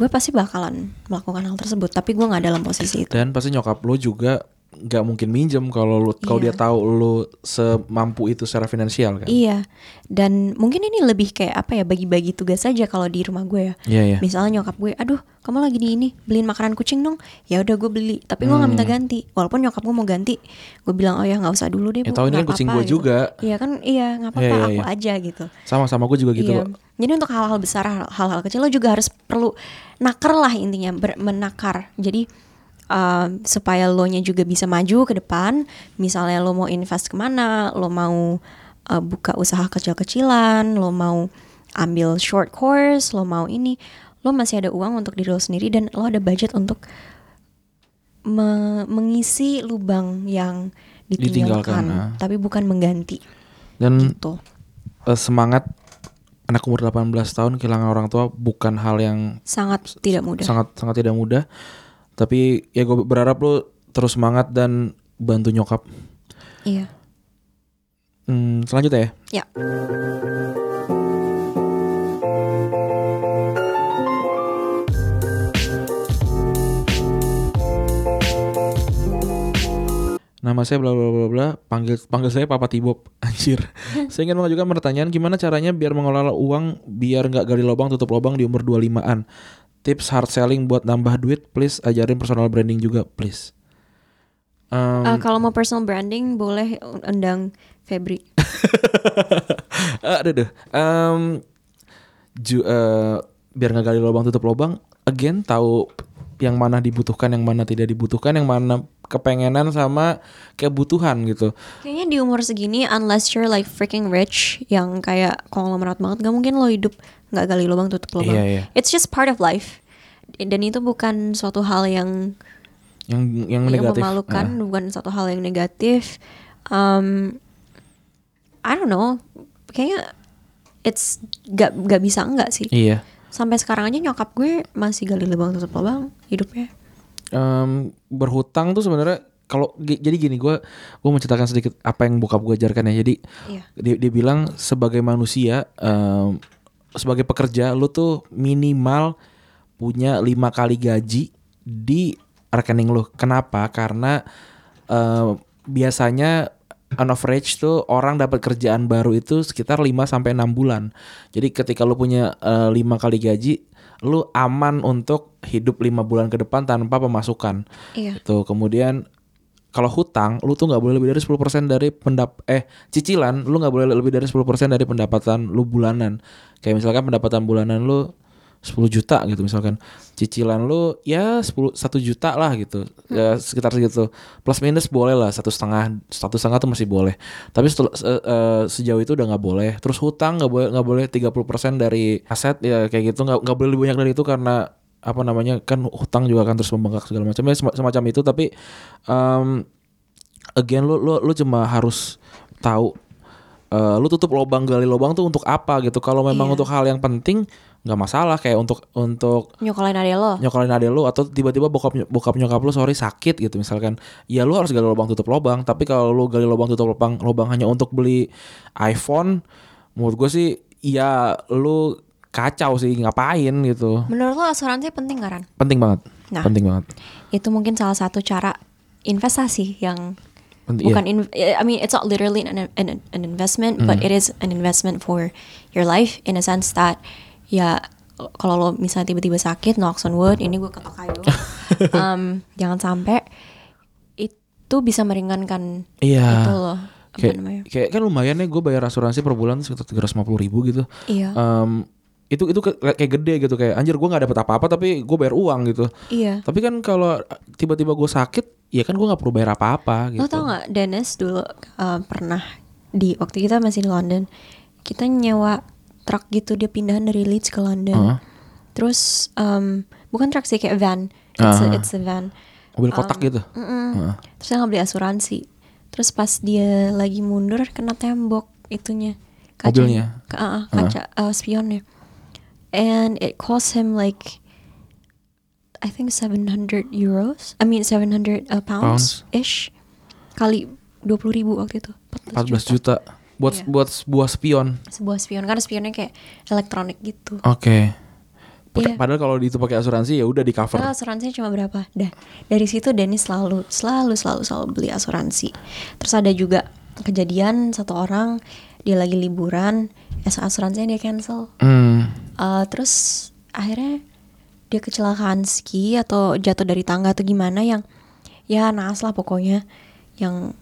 gue pasti bakalan melakukan hal tersebut. Tapi gue nggak dalam posisi itu. Dan pasti nyokap lo juga nggak mungkin minjem kalau lu kalau dia Iya. tahu lo semampu itu secara finansial kan. Iya. Dan mungkin ini lebih kayak apa ya bagi-bagi tugas saja kalau di rumah gue ya. Iya iya. Misalnya nyokap gue, aduh kamu lagi di ini beliin makanan kucing dong. Ya udah gue beli, tapi gue nggak minta ganti. Walaupun nyokap gue mau ganti, gue bilang oh ya nggak usah dulu deh. Ya Bu, tahu ini kan kucing apa-apa," gue gitu. juga. Iya kan, iya nggak apa-apa, Iya, iya, aku iya. aja gitu. Sama-sama gue juga gitu iya. Jadi untuk hal-hal besar, hal- hal-hal kecil lo juga harus perlu nakar lah intinya, ber- menakar. Jadi um, supaya lo nya juga bisa maju ke depan. Misalnya lo mau invest ke mana, lo mau uh, buka usaha kecil-kecilan, lo mau ambil short course, lo mau ini, lo masih ada uang untuk diri lo sendiri dan lo ada budget untuk me- mengisi lubang yang Ditinggalkan, ditinggalkan, ah. tapi bukan mengganti Dan gitu. eh, semangat anak umur 18 tahun kehilangan orang tua bukan hal yang Sangat tidak mudah. sangat sangat tidak mudah. Tapi ya gue berharap lo terus semangat dan bantu nyokap. Iya. Hmm, selanjutnya ya. Ya. Nama saya bla bla bla bla, panggil panggil saya Papa Tibob. Anjir. saya ingin mengajukan pertanyaan gimana caranya biar mengelola uang biar nggak gali lubang tutup lubang di umur 25-an. Tips hard selling buat nambah duit, please ajarin personal branding juga, please. Em, Eh, kalau mau personal branding boleh undang Febri. ada deh. Em, ju- eh, biar nggak gali lubang tutup lubang, again tahu yang mana dibutuhkan, yang mana tidak dibutuhkan, yang mana kepengenan sama kebutuhan gitu. Kayaknya di umur segini unless you're like freaking rich yang kayak konglomerat banget gak mungkin lo hidup nggak gali lubang tutup lubang. Iya, iya. It's just part of life. Dan itu bukan suatu hal yang Yang yang yang negatif. memalukan, Ah. bukan suatu hal yang negatif. Um, I don't know. Kayaknya it's gak, gak bisa enggak sih. Iya. Sampai sekarang aja nyokap gue masih gali lubang tutup lubang hidupnya. Em, berhutang tuh sebenarnya kalau jadi gini gue gue menceritakan sedikit apa yang bokap gue ajarkan ya jadi Iya. dia, dia bilang sebagai manusia em, sebagai pekerja lu tuh minimal punya lima kali gaji di rekening lu kenapa karena em, biasanya on average tuh orang dapat kerjaan baru itu sekitar 5 sampai enam bulan. Jadi ketika lu punya eh, lima kali gaji, lu aman untuk hidup lima bulan ke depan tanpa pemasukan. Iya. Itu kemudian kalau hutang lu tuh nggak boleh lebih dari 10% dari pendap eh cicilan lu nggak boleh lebih dari 10% dari pendapatan lu bulanan. Kayak misalkan pendapatan bulanan lu 10 juta gitu misalkan. Cicilan lu ya 10 1 juta lah gitu. Ya sekitar segitu. Plus minus boleh lah satu setengah satu setengah tuh masih boleh. Tapi setelah, se- eh, sejauh itu udah nggak boleh. Terus hutang nggak boleh nggak boleh 30% dari aset ya kayak gitu nggak nggak boleh lebih banyak dari itu karena apa namanya kan hutang juga akan terus membengkak segala macam ya sema- semacam itu tapi um, again lu lu lu cuma harus tahu eh, lu tutup lubang gali lubang tuh untuk apa gitu kalau memang Iya. untuk hal yang penting nggak masalah kayak untuk untuk Nyokolin adek lo. nyokolin adek lu atau tiba-tiba bokap bokap nyokap lu sorry sakit gitu misalkan ya lu harus gali lubang tutup lubang tapi kalau lu gali lubang tutup lubang lubang hanya untuk beli iPhone menurut gue sih ya lu kacau sih ngapain gitu Menurut lo asuransi penting gak Ran? penting banget Nah. penting banget Itu mungkin salah satu cara investasi yang Penting, bukan iya. in- I mean it's not literally an, an, an investment but it is an investment for your life in a sense that ya kalau lo misalnya tiba-tiba sakit knocks on wood ini gue ketok kayu um, jangan sampai itu bisa meringankan Iya. itu loh kayak, namanya? kayak kan lumayan ya gue bayar asuransi per bulan sekitar tiga ratus ribu gitu. Iya. Em, itu itu kayak gede gitu kayak anjir gue nggak dapet apa-apa tapi gue bayar uang gitu. Iya. Tapi kan kalau tiba-tiba gue sakit ya kan gue nggak perlu bayar apa-apa gitu. Lo tau gak Dennis dulu uh, pernah di waktu kita masih di London kita nyewa truk gitu dia pindahan dari Leeds ke London. Heeh. Terus um, bukan truk sih kayak van. It's, a, Ah. it's a van. mobil kotak gitu Mm-mm. Heeh. Terus dia nggak beli asuransi. Terus pas dia lagi mundur kena tembok itunya Mobilnya? Ka- ah, kaca uh, spionnya. And it cost him like I think 700 euros. I mean 700 uh, pounds, ish. Kali 20 ribu waktu itu. 14 juta buat Iya. buat sebuah spion Sebuah spion karena spionnya kayak elektronik gitu. oke Pakai- Iya. padahal kalau itu pakai asuransi ya udah di cover Padahal asuransinya cuma berapa? Dah. Dari situ Dennis selalu selalu selalu selalu beli asuransi. Terus ada juga kejadian satu orang dia lagi liburan, asuransinya dia cancel. Hmm. Uh, terus akhirnya dia kecelakaan ski atau jatuh dari tangga atau gimana yang ya naas lah pokoknya yang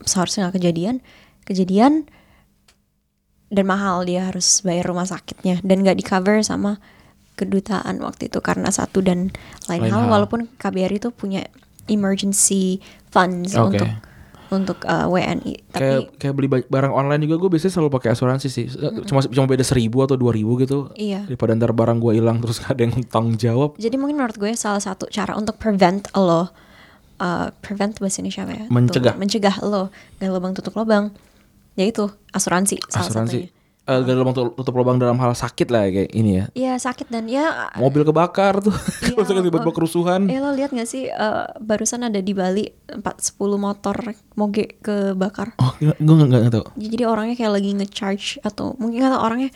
seharusnya nggak kejadian kejadian dan mahal dia harus bayar rumah sakitnya dan nggak di cover sama kedutaan waktu itu karena satu dan lain, Lain hal, hal. walaupun KBRI itu punya emergency funds Oke. untuk untuk uh, WNI tapi kayak kayak beli ba- barang online juga gue biasanya selalu pakai asuransi sih cuma cuma beda seribu atau dua ribu gitu Iya. daripada ntar barang gue hilang terus gak ada yang tanggung jawab Jadi mungkin menurut gue salah satu cara untuk prevent lo uh, prevent bahasa Indonesia apa ya? Mencegah. Tuh, mencegah lo gali lubang tutup lubang. Yaitu asuransi salah asuransi satunya. Eh, gak lubang tutup, tutup lubang dalam hal sakit lah kayak ini ya Iya sakit dan ya mobil kebakar tuh Iya, misalkan tiba-tiba kerusuhan Eh lo lihat gak sih uh, barusan ada di Bali 4 10 motor moge kebakar. oh gue nggak nggak tahu Jadi orangnya kayak lagi nge-charge atau mungkin kata orangnya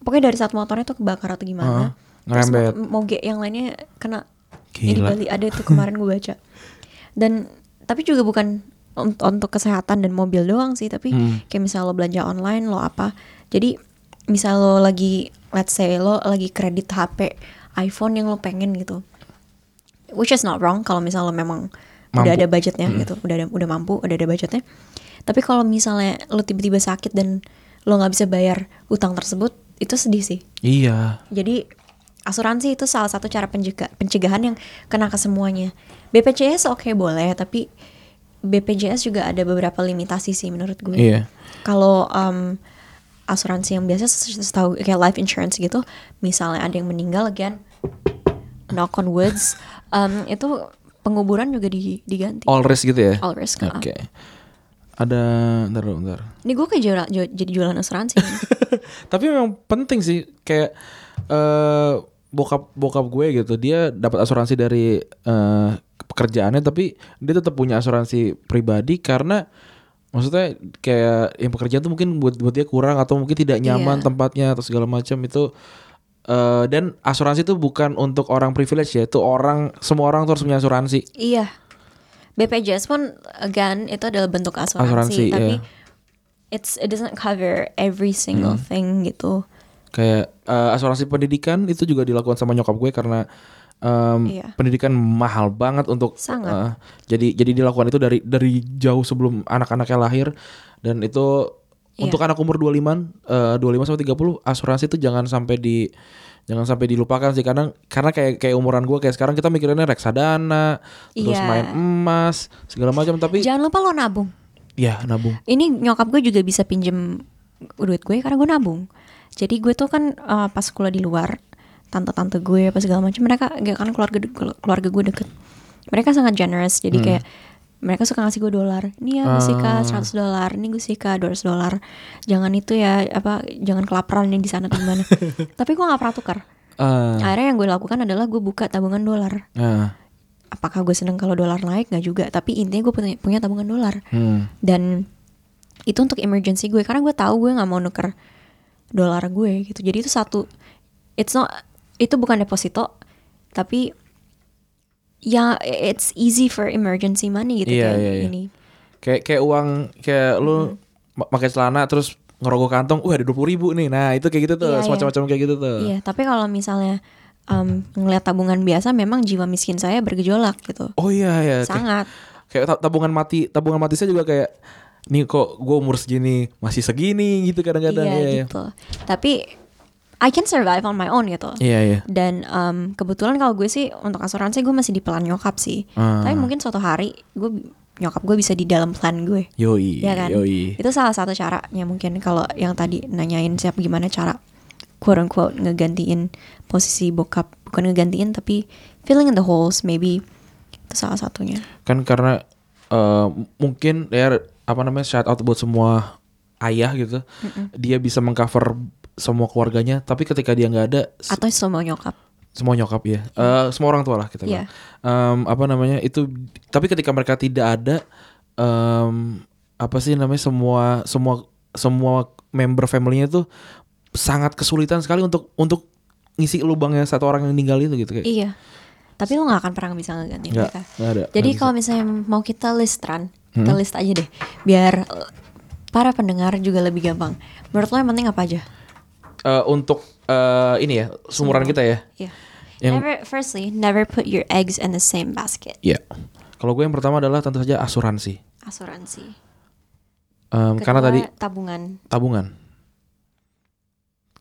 pokoknya dari saat motornya tuh kebakar atau gimana. Terus ngerembet. mo- moge yang lainnya kena Ya, di Gila. Bali ada itu kemarin gue baca. Dan tapi juga bukan un- untuk kesehatan dan mobil doang sih, tapi Hmm. kayak misal lo belanja online lo apa. Jadi misal lo lagi let's say lo lagi kredit HP iPhone yang lo pengen gitu. Which is not wrong kalau misal lo memang udah Mampu. ada budgetnya gitu, udah ada udah mampu, udah ada budgetnya. Tapi kalau misalnya lo tiba-tiba sakit dan lo nggak bisa bayar utang tersebut, itu sedih sih. iya Jadi asuransi itu salah satu cara pencegah, pencegahan yang kena ke semuanya. BPJS oke boleh, tapi BPJS juga ada beberapa limitasi sih menurut gue. iya Kalau um, asuransi yang biasa setahu kayak life insurance gitu, misalnya ada yang meninggal again, knock on woods, um, itu penguburan juga di, diganti. all risk gitu ya All risk, oke ah. ada ntar dulu ntar Ini gue kayak jualan- ju- jadi jualan asuransi. tapi memang penting sih kayak eh bokap bokap gue gitu dia dapat asuransi dari eh pekerjaannya tapi dia tetap punya asuransi pribadi karena maksudnya kayak yang pekerjaan tuh mungkin buat buat dia kurang atau mungkin tidak nyaman Iya. tempatnya atau segala macam itu eh dan asuransi itu bukan untuk orang privilege ya itu orang semua orang tuh harus punya asuransi Iya. BPJS pun again itu adalah bentuk asuransi, Asuransi, tapi iya. it's it doesn't cover every single Hmm. thing gitu. kayak eh, asuransi pendidikan itu juga dilakukan sama nyokap gue karena em, Iya. pendidikan mahal banget untuk Sangat. eh, jadi jadi dilakukan itu dari dari jauh sebelum anak-anaknya lahir dan itu Iya. untuk anak umur 25 eh, 25 sampai 30 asuransi itu jangan sampai di jangan sampai dilupakan sih karena karena kayak kayak umuran gue kayak sekarang kita mikirinnya reksadana terus Iya. main emas segala macam tapi Jangan lupa lo nabung. ya nabung Ini nyokap gue juga bisa pinjem duit gue karena gue nabung. Jadi gue tuh kan uh, pas kuliah di luar, tante-tante gue apa segala macam mereka gak kan keluarga keluarga gue deket. Mereka sangat generous. Jadi kayak mereka suka ngasih gue dolar. Ini ya gue sika 100 dolar. Ini gue sika 200 dolar. Jangan itu ya apa jangan kelaparan yang di sana atau gimana. Tapi gue nggak pernah tukar. Ah, akhirnya yang gue lakukan adalah gue buka tabungan dolar. Ah, apakah gue seneng kalau dolar naik? Nggak juga. Tapi intinya gue punya, punya tabungan dolar. Hmm. dan itu untuk emergency gue. Karena gue tahu gue nggak mau nuker dolar gue gitu. Jadi itu satu it's not itu bukan deposito tapi ya it's easy for emergency money gitu Iya, kayak iya, iya. ini Kayak kayak uang kayak lu ma- pakai celana terus ngerogoh kantong, wah ada dua puluh ribu nih. Nah itu kayak gitu tuh, Iya, iya. semacam-macam kayak gitu tuh. iya tapi kalau misalnya um, ngelihat tabungan biasa memang jiwa miskin saya bergejolak gitu Oh iya ya. Kayak, sangat kayak ta- tabungan mati, tabungan mati saya juga kayak nih kok gue umur segini masih segini gitu kadang-kadang. iya Iya, iya. gitu tapi I can survive on my own gitu Iya iya. dan um, kebetulan kalau gue sih untuk asuransi gue masih di plan nyokap sih Ah. tapi mungkin suatu hari gue nyokap gue bisa di dalam plan gue Yoi. ya kan Yoi. itu salah satu caranya mungkin kalau yang tadi nanyain siapa gimana cara quote unquote ngegantiin posisi bokap bukan ngegantiin tapi filling in the holes maybe itu salah satunya Kan karena eh, mungkin ya apa namanya shout out buat semua ayah gitu. Dia bisa mengcover semua keluarganya, tapi ketika dia nggak ada, atau semua nyokap semua nyokap ya, Eh, semua orang tua lah kita Iya. bilang. Em, apa namanya itu, tapi ketika mereka tidak ada, em, apa sih namanya semua semua semua member family-nya tuh sangat kesulitan sekali untuk untuk ngisi lubangnya satu orang yang meninggal itu gitu kayak. iya tapi lo gak akan pernah bisa ngegantiin Nggak, mereka nggak ada. jadi nggak kalau misalnya mau kita list Ran kita list aja deh biar para pendengar juga lebih gampang menurut lo yang penting apa aja Eh, untuk eh, ini ya sumuran kita ya. Iya. Yang- Never, firstly, never put your eggs in the same basket. Iya. Kalau gue yang pertama adalah tentu saja asuransi. Asuransi. Kedua, karena tadi tabungan. tabungan.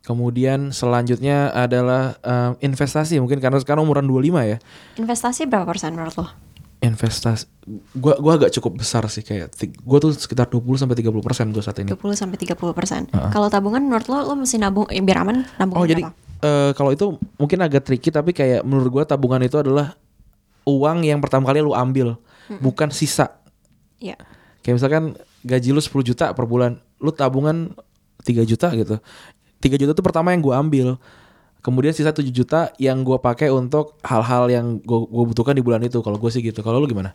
Kemudian selanjutnya adalah em, investasi. Mungkin karena sekarang umuran 25 ya. Investasi berapa persen menurut lo? Investasi gua gua agak cukup besar sih kayak gua tuh sekitar 20 sampai 30% persen gue saat ini. 20 sampai 30 persen. Kalau tabungan menurut lo, lo mesti nabung eh, biar aman nabung Oh jadi eh, kalau itu mungkin agak tricky tapi kayak menurut gua tabungan itu adalah uang yang pertama kali lu ambil, bukan sisa. Iya. Kayak misalkan gaji lu 10 juta per bulan, lu tabungan 3 juta gitu. 3 juta itu pertama yang gua ambil. Kemudian sisa 7 juta yang gua pakai untuk hal-hal yang gua, gua butuhkan di bulan itu. Kalau gue sih gitu. Kalau lu gimana?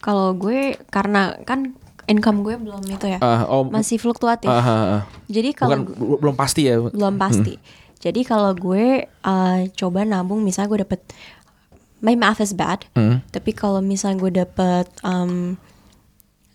Kalau gue karena kan income gue belum itu ya. Ah, oh, masih fluktuatif. ah, ah, ah. Jadi kalau bel- belum pasti ya. belum pasti. Jadi kalau gue uh, coba nabung misalnya gue dapet my math is bad. Hmm. Tapi kalau misalnya gue dapet um,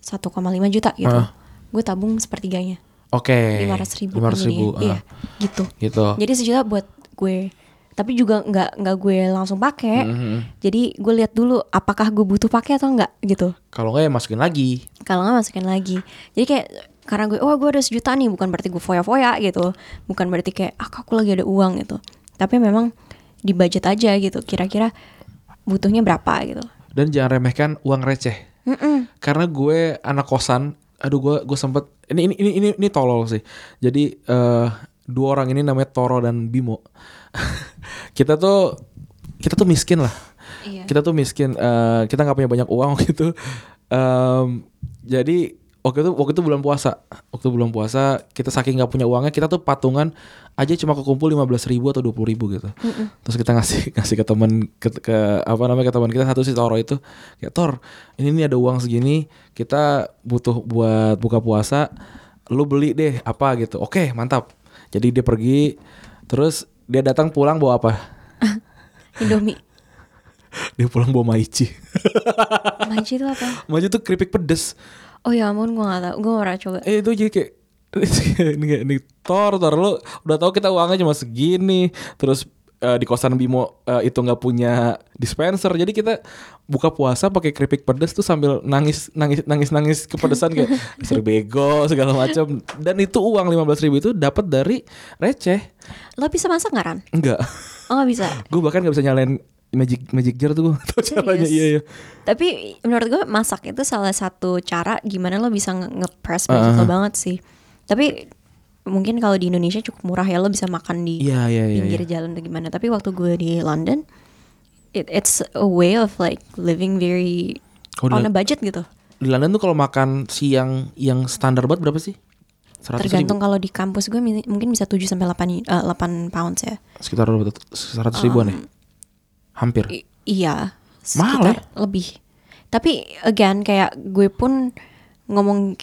1,5 juta gitu. Ah. Gue tabung sepertiganya. Oke. lima ratus ribu, 500 kan ribu. jadinya. iya gitu Gitu. jadi sejuta buat gue tapi juga nggak nggak gue langsung pakai Mhm. jadi gue lihat dulu apakah gue butuh pakai atau enggak gitu Kalau nggak ya masukin lagi. kalau nggak masukin lagi jadi kayak karena gue oh gue ada sejuta nih bukan berarti gue foya-foya gitu bukan berarti kayak ah aku lagi ada uang gitu tapi memang di budget aja gitu kira-kira butuhnya berapa gitu Dan jangan remehkan uang receh. Mm-mm. Karena gue anak kosan, aduh gue gue sempet ini ini ini ini, ini tolol sih. Jadi eh dua orang ini namanya Toro dan Bimo. kita tuh kita tuh miskin lah. Iya. Kita tuh miskin. eh kita nggak punya banyak uang gitu. Em, jadi waktu itu waktu itu bulan puasa. Waktu bulan puasa kita saking nggak punya uangnya kita tuh patungan aja cuma kekumpul 15.000 ribu atau 20.000 ribu gitu. Terus kita ngasih ngasih ke teman ke, ke apa namanya ke teman kita satu si Toro itu kayak Tor ini nih ada uang segini kita butuh buat buka puasa lu beli deh apa gitu. Oke mantap. Jadi dia pergi terus dia datang pulang bawa apa? Indomie Dia pulang bawa maici. Maji itu apa maici tuh keripik pedes. oh ya ampun gue nggak tahu gue nggak pernah coba Eh itu jadi kayak ini kayak ini tor tor lu udah tahu kita uangnya cuma segini terus eh, di kosan Bimo eh, itu nggak punya dispenser. Jadi kita buka puasa pakai keripik pedes tuh sambil nangis nangis nangis nangis kepedesan kayak sering bego segala macam dan itu uang 15.000 ribu itu dapat dari receh. Lo bisa masak nggak Ran? Enggak oh nggak bisa. Gue bahkan nggak bisa nyalain magic magic jar tuh. Gue tau caranya iya iya. Tapi menurut gue masak itu salah satu cara gimana lo bisa nge- nge-press budget lo banget sih. Tapi mungkin kalau di Indonesia cukup murah ya lo bisa makan di iya iya iya, pinggir iya. jalan atau gimana. Tapi waktu gue di London, it, it's a way of like living very Oh, on a budget gitu. di London tuh kalau makan siang yang standar banget berapa sih? 100 Tergantung kalau di kampus gue mungkin bisa 7 sampai 8 eh, 8 pounds ya. Sekitar berapa tuh? 100 ribuan ya? Hampir. I- iya, Mahal sekitar lebih. Tapi again kayak gue pun ngomong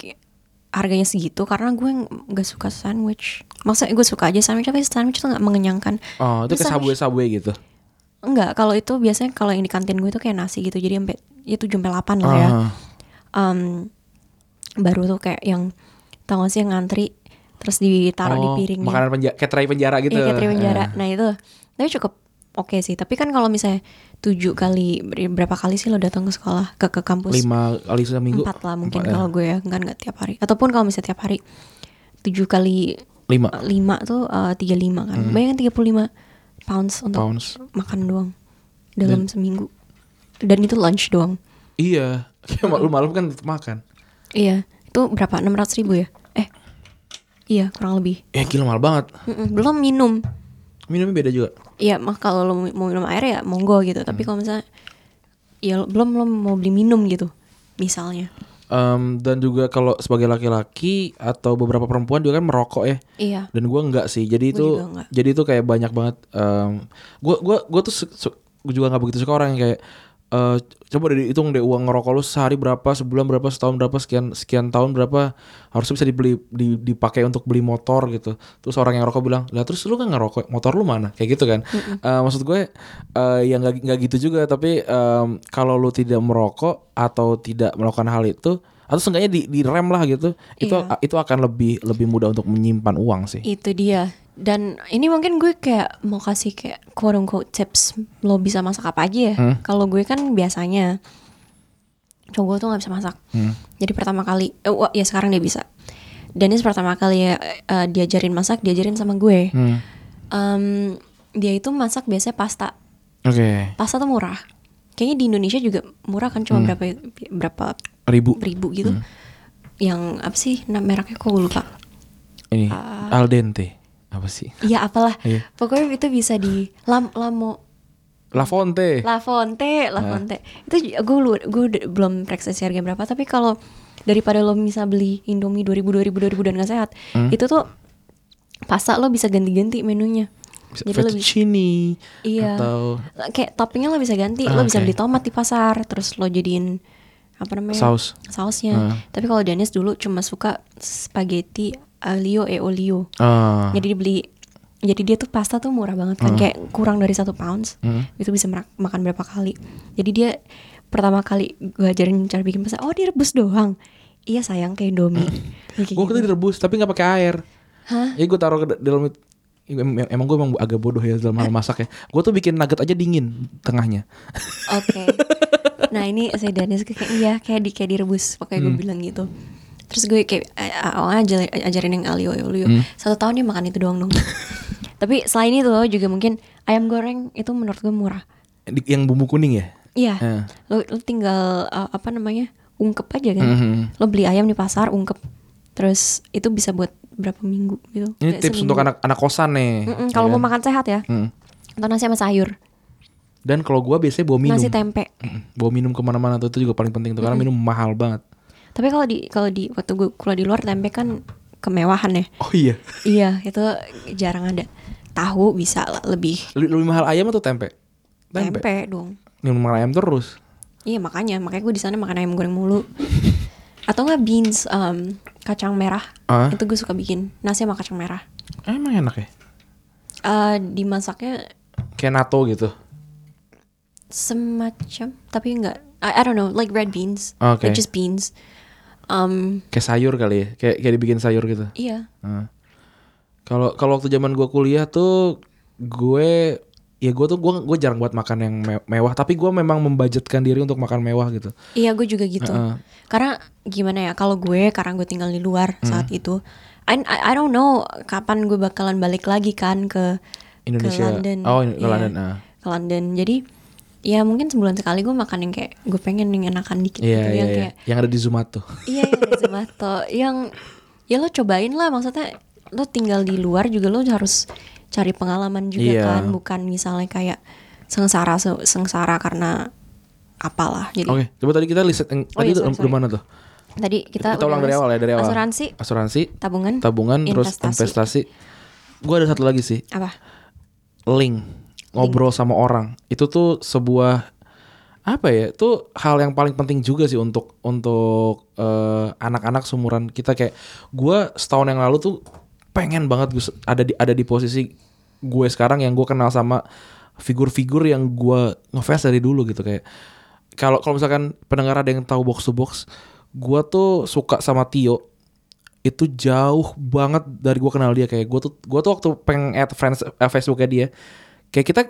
harganya segitu karena gue ng- nggak suka sandwich. Maksudnya gue suka aja sandwich tapi sandwich tuh nggak mengenyangkan. Oh, itu kayak Subway Subway gitu. Enggak, kalau itu biasanya kalau yang di kantin gue itu kayak nasi gitu. Jadi sampai itu sampai 8 lah ya. Um, baru tuh kayak yang tau gak sih yang ngantri terus ditaruh di Oh, piringnya. Makanan penjara, kayak tray penjara gitu. Iya kayak teri penjara. Eh. Nah itu, tapi cukup oke sih. Tapi kan kalau misalnya tujuh kali ber- berapa kali sih lo datang ke sekolah ke ke kampus? Lima kali seminggu. Empat lah mungkin Empat, ya. kalau gue ya, kan nggak tiap hari. Ataupun kalau misalnya tiap hari tujuh kali Lima eh, lima tuh tiga lima kan. Bayangin tiga puluh lima pounds untuk Hmm. pounds. makan doang dalam seminggu. Dan itu lunch doang. Iya. Kayak malam malam kan makan. Iya, itu berapa? Enam ratus ribu ya? Eh, iya kurang lebih. Ya gila mahal banget. Belum minum. Minumnya beda juga. Iya, mah kalau lo mau minum air ya monggo gitu. Tapi Hmm. kalau misalnya ya lo- belum belum mau beli minum gitu, misalnya. Em, dan juga kalau sebagai laki-laki atau beberapa perempuan juga kan merokok ya. Iya. Dan gua enggak sih. Jadi Gua itu jadi itu kayak banyak banget gua gua gua tuh su- su- gua juga nggak begitu suka orang yang kayak eh, coba deh dihitung deh uang ngerokok lu sehari berapa, sebulan berapa, setahun berapa, sekian sekian tahun berapa harusnya bisa dibeli di- dipakai untuk beli motor gitu. Terus orang yang rokok bilang, "Lah terus lu kan ngerokok, motor lu mana?" Kayak gitu kan. Eh, maksud gue eh yang nggak nggak gitu juga, tapi em, kalau lu tidak merokok atau tidak melakukan hal itu atau seenggaknya di, direm lah gitu, itu Iya. itu akan lebih lebih mudah untuk menyimpan uang sih. Itu dia. Dan ini mungkin gue kayak mau kasih kayak quote unquote tips lo bisa masak apa aja ya. Hmm. Kalau gue kan biasanya cowok tuh nggak bisa masak. Hmm. Jadi pertama kali, eh, wah, ya sekarang dia bisa. Dennis pertama kali ya eh, diajarin masak, diajarin sama gue. Hmm. Em, dia itu masak biasanya pasta. Oke. Pasta tuh murah. Kayaknya di Indonesia juga murah kan cuma berapa berapa Ribu. ribu gitu. Yang apa sih nama mereknya kok gue lupa. Ini Ah. al dente. Apa sih? Iya apalah. Iya. Pokoknya itu bisa di lam lamo La Fonte. La Fonte, La Fonte. Itu j- gue lu gue belum periksa sih harga berapa, tapi kalau daripada lo bisa beli Indomie 2000 2000 2000 dan gak sehat, itu tuh pasta lo bisa ganti-ganti menunya. Jadi bisa Fettuccine Iya. atau kayak toppingnya lo bisa ganti, Ah, lo bisa oke. beli tomat di pasar, terus lo jadiin apa namanya Saus. sausnya. Ah. Tapi kalau Dennis dulu cuma suka spaghetti aglio e olio. ah, Jadi dibeli jadi dia tuh pasta tuh murah banget kan kayak kurang dari satu pounds Hmm. itu bisa makan berapa kali jadi dia pertama kali gue ajarin cara bikin pasta oh direbus doang iya sayang kayak Indomie Kayak gue gitu. kita direbus tapi nggak pakai air. Hah? Ya gue taruh ke dalam em- emang gue emang agak bodoh ya dalam hal masak ya. Gue tuh bikin nugget aja dingin tengahnya. Oke. Nah ini saya Danis kayak iya kayak di kayak direbus pakai Hmm. gue bilang gitu. Terus gue kayak eh, awalnya aja- ajarin yang alio olio. Hmm. Satu tahun dia makan itu doang dong. Tapi selain itu juga mungkin ayam goreng itu menurut gue murah. Yang bumbu kuning ya. Iya. Eh. Lo, lo tinggal uh, apa namanya ungkep aja kan. Mhm. Lo beli ayam di pasar ungkep. Terus itu bisa buat berapa minggu gitu. Ini Kayak tips seminggu. untuk anak anak kosan nih. Mm-mm, kalau ya mau kan? makan sehat ya. Hmm. Atau nasi sama sayur. Dan kalau gue biasanya bawa minum. Nasi tempe. Mm, Bawa minum ke mana-mana tuh itu juga paling penting tuh karena minum mahal banget. Tapi kalau di kalau di waktu gue kuliah di luar tempe kan kemewahan ya. Oh iya. Iya, itu jarang ada. Tahu bisa lah, lebih Lebih, lebih mahal ayam atau tempe? tempe, dong. Minum mahal ayam terus. Iya makanya, makanya gue di sana makan ayam goreng mulu. Atau nggak beans um, kacang merah? Ah. Itu gue suka bikin nasi sama kacang merah. Emang enak ya? Eh dimasaknya Kayak nato gitu. semacam, tapi nggak. I, I don't know, like red beans, Oke. like just beans. Um, Kayak sayur kali ya. Kayak kayak dibikin sayur gitu. iya, Nah. Kalau kalau waktu zaman gue kuliah tuh gue ya gue tuh gue gue jarang buat makan yang me- mewah tapi gue memang membudgetkan diri untuk makan mewah gitu. iya gue juga gitu. Heeh. Karena gimana ya, kalau gue karena gue tinggal di luar Hmm. saat itu, I, I I don't know kapan gue bakalan balik lagi kan ke Indonesia. ke London. Oh, in- ke Iya, London, ah. Ke London. Jadi ya mungkin sebulan sekali gue makan yang kayak gue pengen yang enakan dikit Iya gitu iya yang iya. kayak Yang ada di Zomato. iya yang ada Zomato yang ya lo cobain lah maksudnya lo tinggal di luar juga lo harus cari pengalaman juga Iya. kan bukan misalnya kayak sengsara se- sengsara karena apalah jadi Oke, coba tadi kita list yang Oh tadi iya, sorry, dari mana tuh? tadi kita, Kita ulang dari awal ya, dari awal. asuransi Asuransi, tabungan tabungan, terus Investasi. investasi. Gue ada satu lagi sih, apa link ngobrol sama orang. Itu tuh sebuah apa ya? Itu hal yang paling penting juga sih untuk untuk eh, anak-anak sumuran kita kayak gue setahun yang lalu tuh pengen banget gue ada di ada di posisi gue sekarang yang gue kenal sama figur-figur yang gue ngefans dari dulu gitu kayak kalau kalau misalkan pendengar ada yang tahu box to box, gue tuh suka sama Tio itu jauh banget dari gue kenal dia kayak gue tuh gue tuh waktu pengen add friends eh, Facebooknya dia kayak kita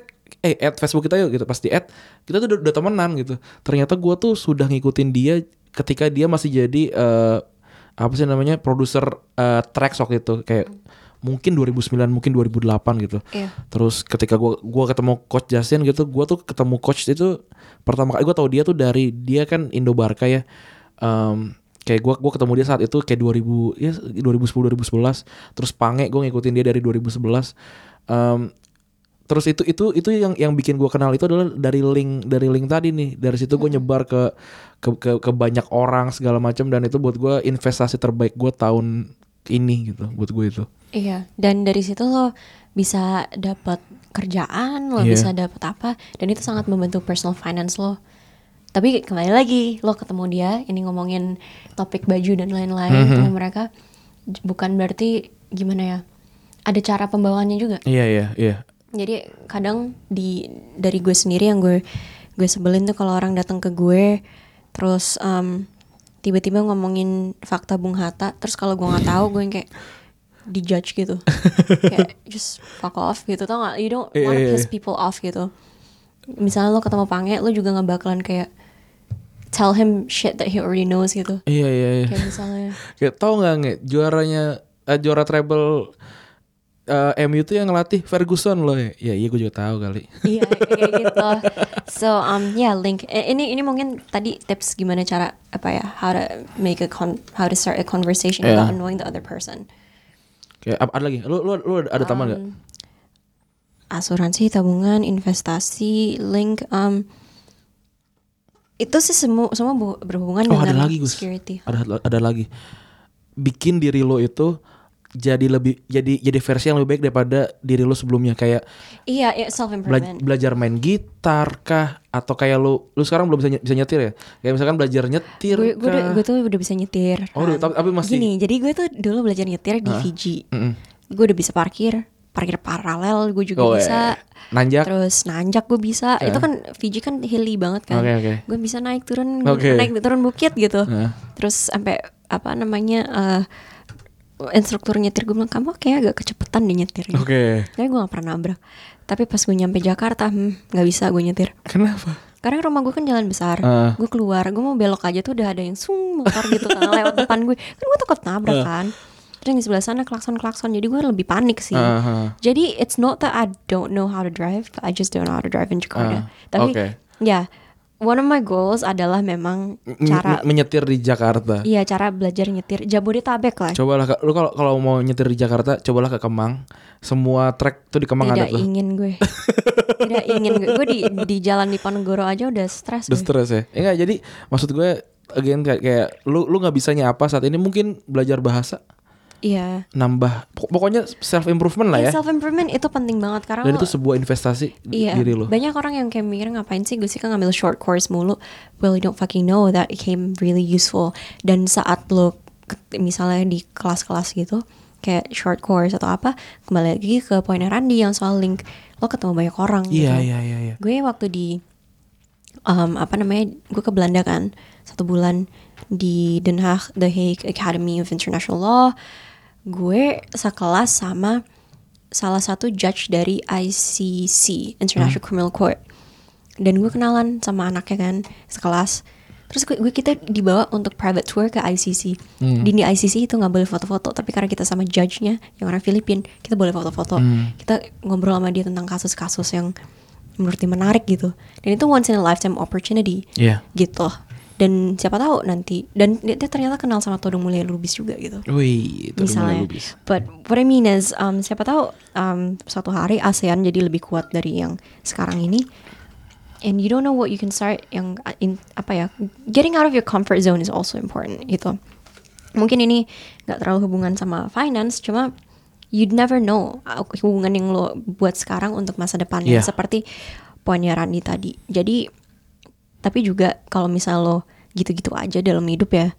eh add Facebook kita yuk gitu. Pas di add kita tuh udah, udah temenan gitu. Ternyata gue tuh sudah ngikutin dia ketika dia masih jadi eh, apa sih namanya produser eh, tracks waktu itu. Kayak mungkin 2009 mungkin 2008 gitu. Iya. terus ketika gua gua ketemu coach Justin gitu gua tuh ketemu coach itu pertama kali. Gua tahu dia tuh dari dia kan Indo Barca ya. Em, kayak gua gua ketemu dia saat itu kayak 2000 ya 2010 2011 terus Pange gua ngikutin dia dari 2011 Em, terus itu itu itu yang yang bikin gua kenal itu adalah dari link dari link tadi nih dari situ gue nyebar ke ke ke, ke banyak orang segala macam dan itu buat gua investasi terbaik gua tahun ini gitu buat gue itu Iya, dan dari situ lo bisa dapat kerjaan, lo Iya. bisa dapat apa, dan itu sangat membantu personal finance lo. Tapi kembali lagi, lo ketemu dia, ini ngomongin topik baju dan lain-lain, Mhm. ketemu mereka, bukan berarti gimana ya? Ada cara pembawaannya juga. iya iya iya Jadi kadang di dari gue sendiri yang gue gue sebelin tuh kalau orang datang ke gue, terus em, tiba-tiba ngomongin fakta Bung Hatta, terus kalau gue nggak tahu, gue yang kayak dijudge gitu, kayak just fuck off gitu, tau gak? You don't Iya, wanna iya, piss iya. people off gitu. Misalnya lo ketemu Pange, lo juga nggak bakalan kayak tell him shit that he already knows gitu. iya iya iya Kayak misalnya, Kayak tau nggak nge juaranya eh, juara treble eh, MU tuh yang ngelatih Ferguson loh ya. Ya iya gue juga tahu kali. Iya kayak gitu. So um yeah link. Eh, Ini ini mungkin tadi tips gimana cara apa ya how to make a con how to start a conversation Yeah. without annoying the other person. Kayak ada lagi? Lu lu lu ada, ada tambahan? Um, Asuransi, tabungan, investasi, link. Um, itu sih semua semua bu- berhubungan Oh dengan ada lagi Gus. security. Ada ada lagi. Bikin diri lo itu jadi lebih jadi jadi versi yang lebih baik daripada diri lo sebelumnya kayak Iya, yeah, self bela- improvement. belajar main gitar kah atau kayak lu lu sekarang belum bisa bisa nyetir ya kayak misalkan belajar nyetir Gue gue, gue tuh udah bisa nyetir. Oh, udah, tapi- tapi masih- Gini, jadi gue tuh dulu belajar nyetir di Fiji. Mm-mm. Gue udah bisa parkir, parkir paralel gue juga Oh, bisa. eh, nanjak Terus nanjak gue bisa. Eh. Itu kan Fiji kan hilly banget kan. Oke, oke. Gue bisa naik turun Oke. naik turun bukit gitu. Heeh. Terus sampai apa namanya eh instruktur nyetir gue bilang kamu kayak agak kecepetan deh nyetirnya. Oke. Tapi gue gak pernah nabrak. Tapi pas gue nyampe Jakarta, hmm, nggak bisa gue nyetir. Kenapa? Karena rumah gue kan jalan besar. Ah. Gue keluar, gue mau belok aja tuh udah ada yang sung motor gitu kan lewat depan gue. Kan gue takut nabrak Ah. kan. Terus yang di sebelah sana klakson-klakson. Jadi gue lebih panik sih. Aha. Jadi it's not that I don't know how to drive, but I just don't know how to drive in Ah, Jakarta. Tapi oke. ya, one of my goals adalah memang cara m- menyetir di Jakarta. iya cara belajar nyetir Jabodetabek lah. Cobalah Kak, lu kalau kalau mau nyetir di Jakarta, cobalah ke Kemang. Semua trek tuh di Kemang ada Tidak tuh. ingin gue. Tidak ingin gue. Gue di di jalan di Ponorogo aja udah stres. Udah stres ya. Ya nggak, jadi maksud gue again kayak, kayak lu lu nggak bisanya apa saat ini mungkin belajar bahasa Iya. nambah pok- pokoknya self improvement lah ya. Self improvement itu penting banget karena Dan lo- itu sebuah investasi Iya, diri lu. banyak orang yang kayak mikir ngapain sih gue sih kan ngambil short course mulu. Well, you don't fucking know that it came really useful. Dan saat lo misalnya di kelas-kelas gitu, kayak short course atau apa, kembali lagi ke poinnya Randy yang soal link, lo ketemu banyak orang. Iya gitu. iya iya iya. Gue waktu di um, apa namanya, gue ke Belanda kan satu bulan di Den Haag, The Hague Academy of International Law. Gue sekelas sama salah satu judge dari ICC International Criminal Court. Dan gue kenalan sama anaknya kan sekelas. Terus gue, gue kita dibawa untuk private tour ke ICC di, di ICC itu nggak boleh foto-foto tapi karena kita sama judge-nya yang orang Filipin kita boleh foto-foto. Kita ngobrol sama dia tentang kasus-kasus yang menurut dia menarik gitu. Dan itu once in a lifetime opportunity Iya. gitu dan siapa tahu nanti dan dia, dia ternyata kenal sama Todong Mulia Lubis juga gitu Wih, itu misalnya. mulai lubis. But what I mean is, um, siapa tahu um, suatu hari ASEAN jadi lebih kuat dari yang sekarang ini. and you don't know what you can start yang uh, in, apa ya getting out of your comfort zone is also important gitu mungkin ini nggak terlalu hubungan sama finance cuma you'd never know uh, hubungan yang lo buat sekarang untuk masa depannya Iya. seperti poinnya Randi tadi jadi tapi juga kalau misal lo gitu-gitu aja dalam hidup ya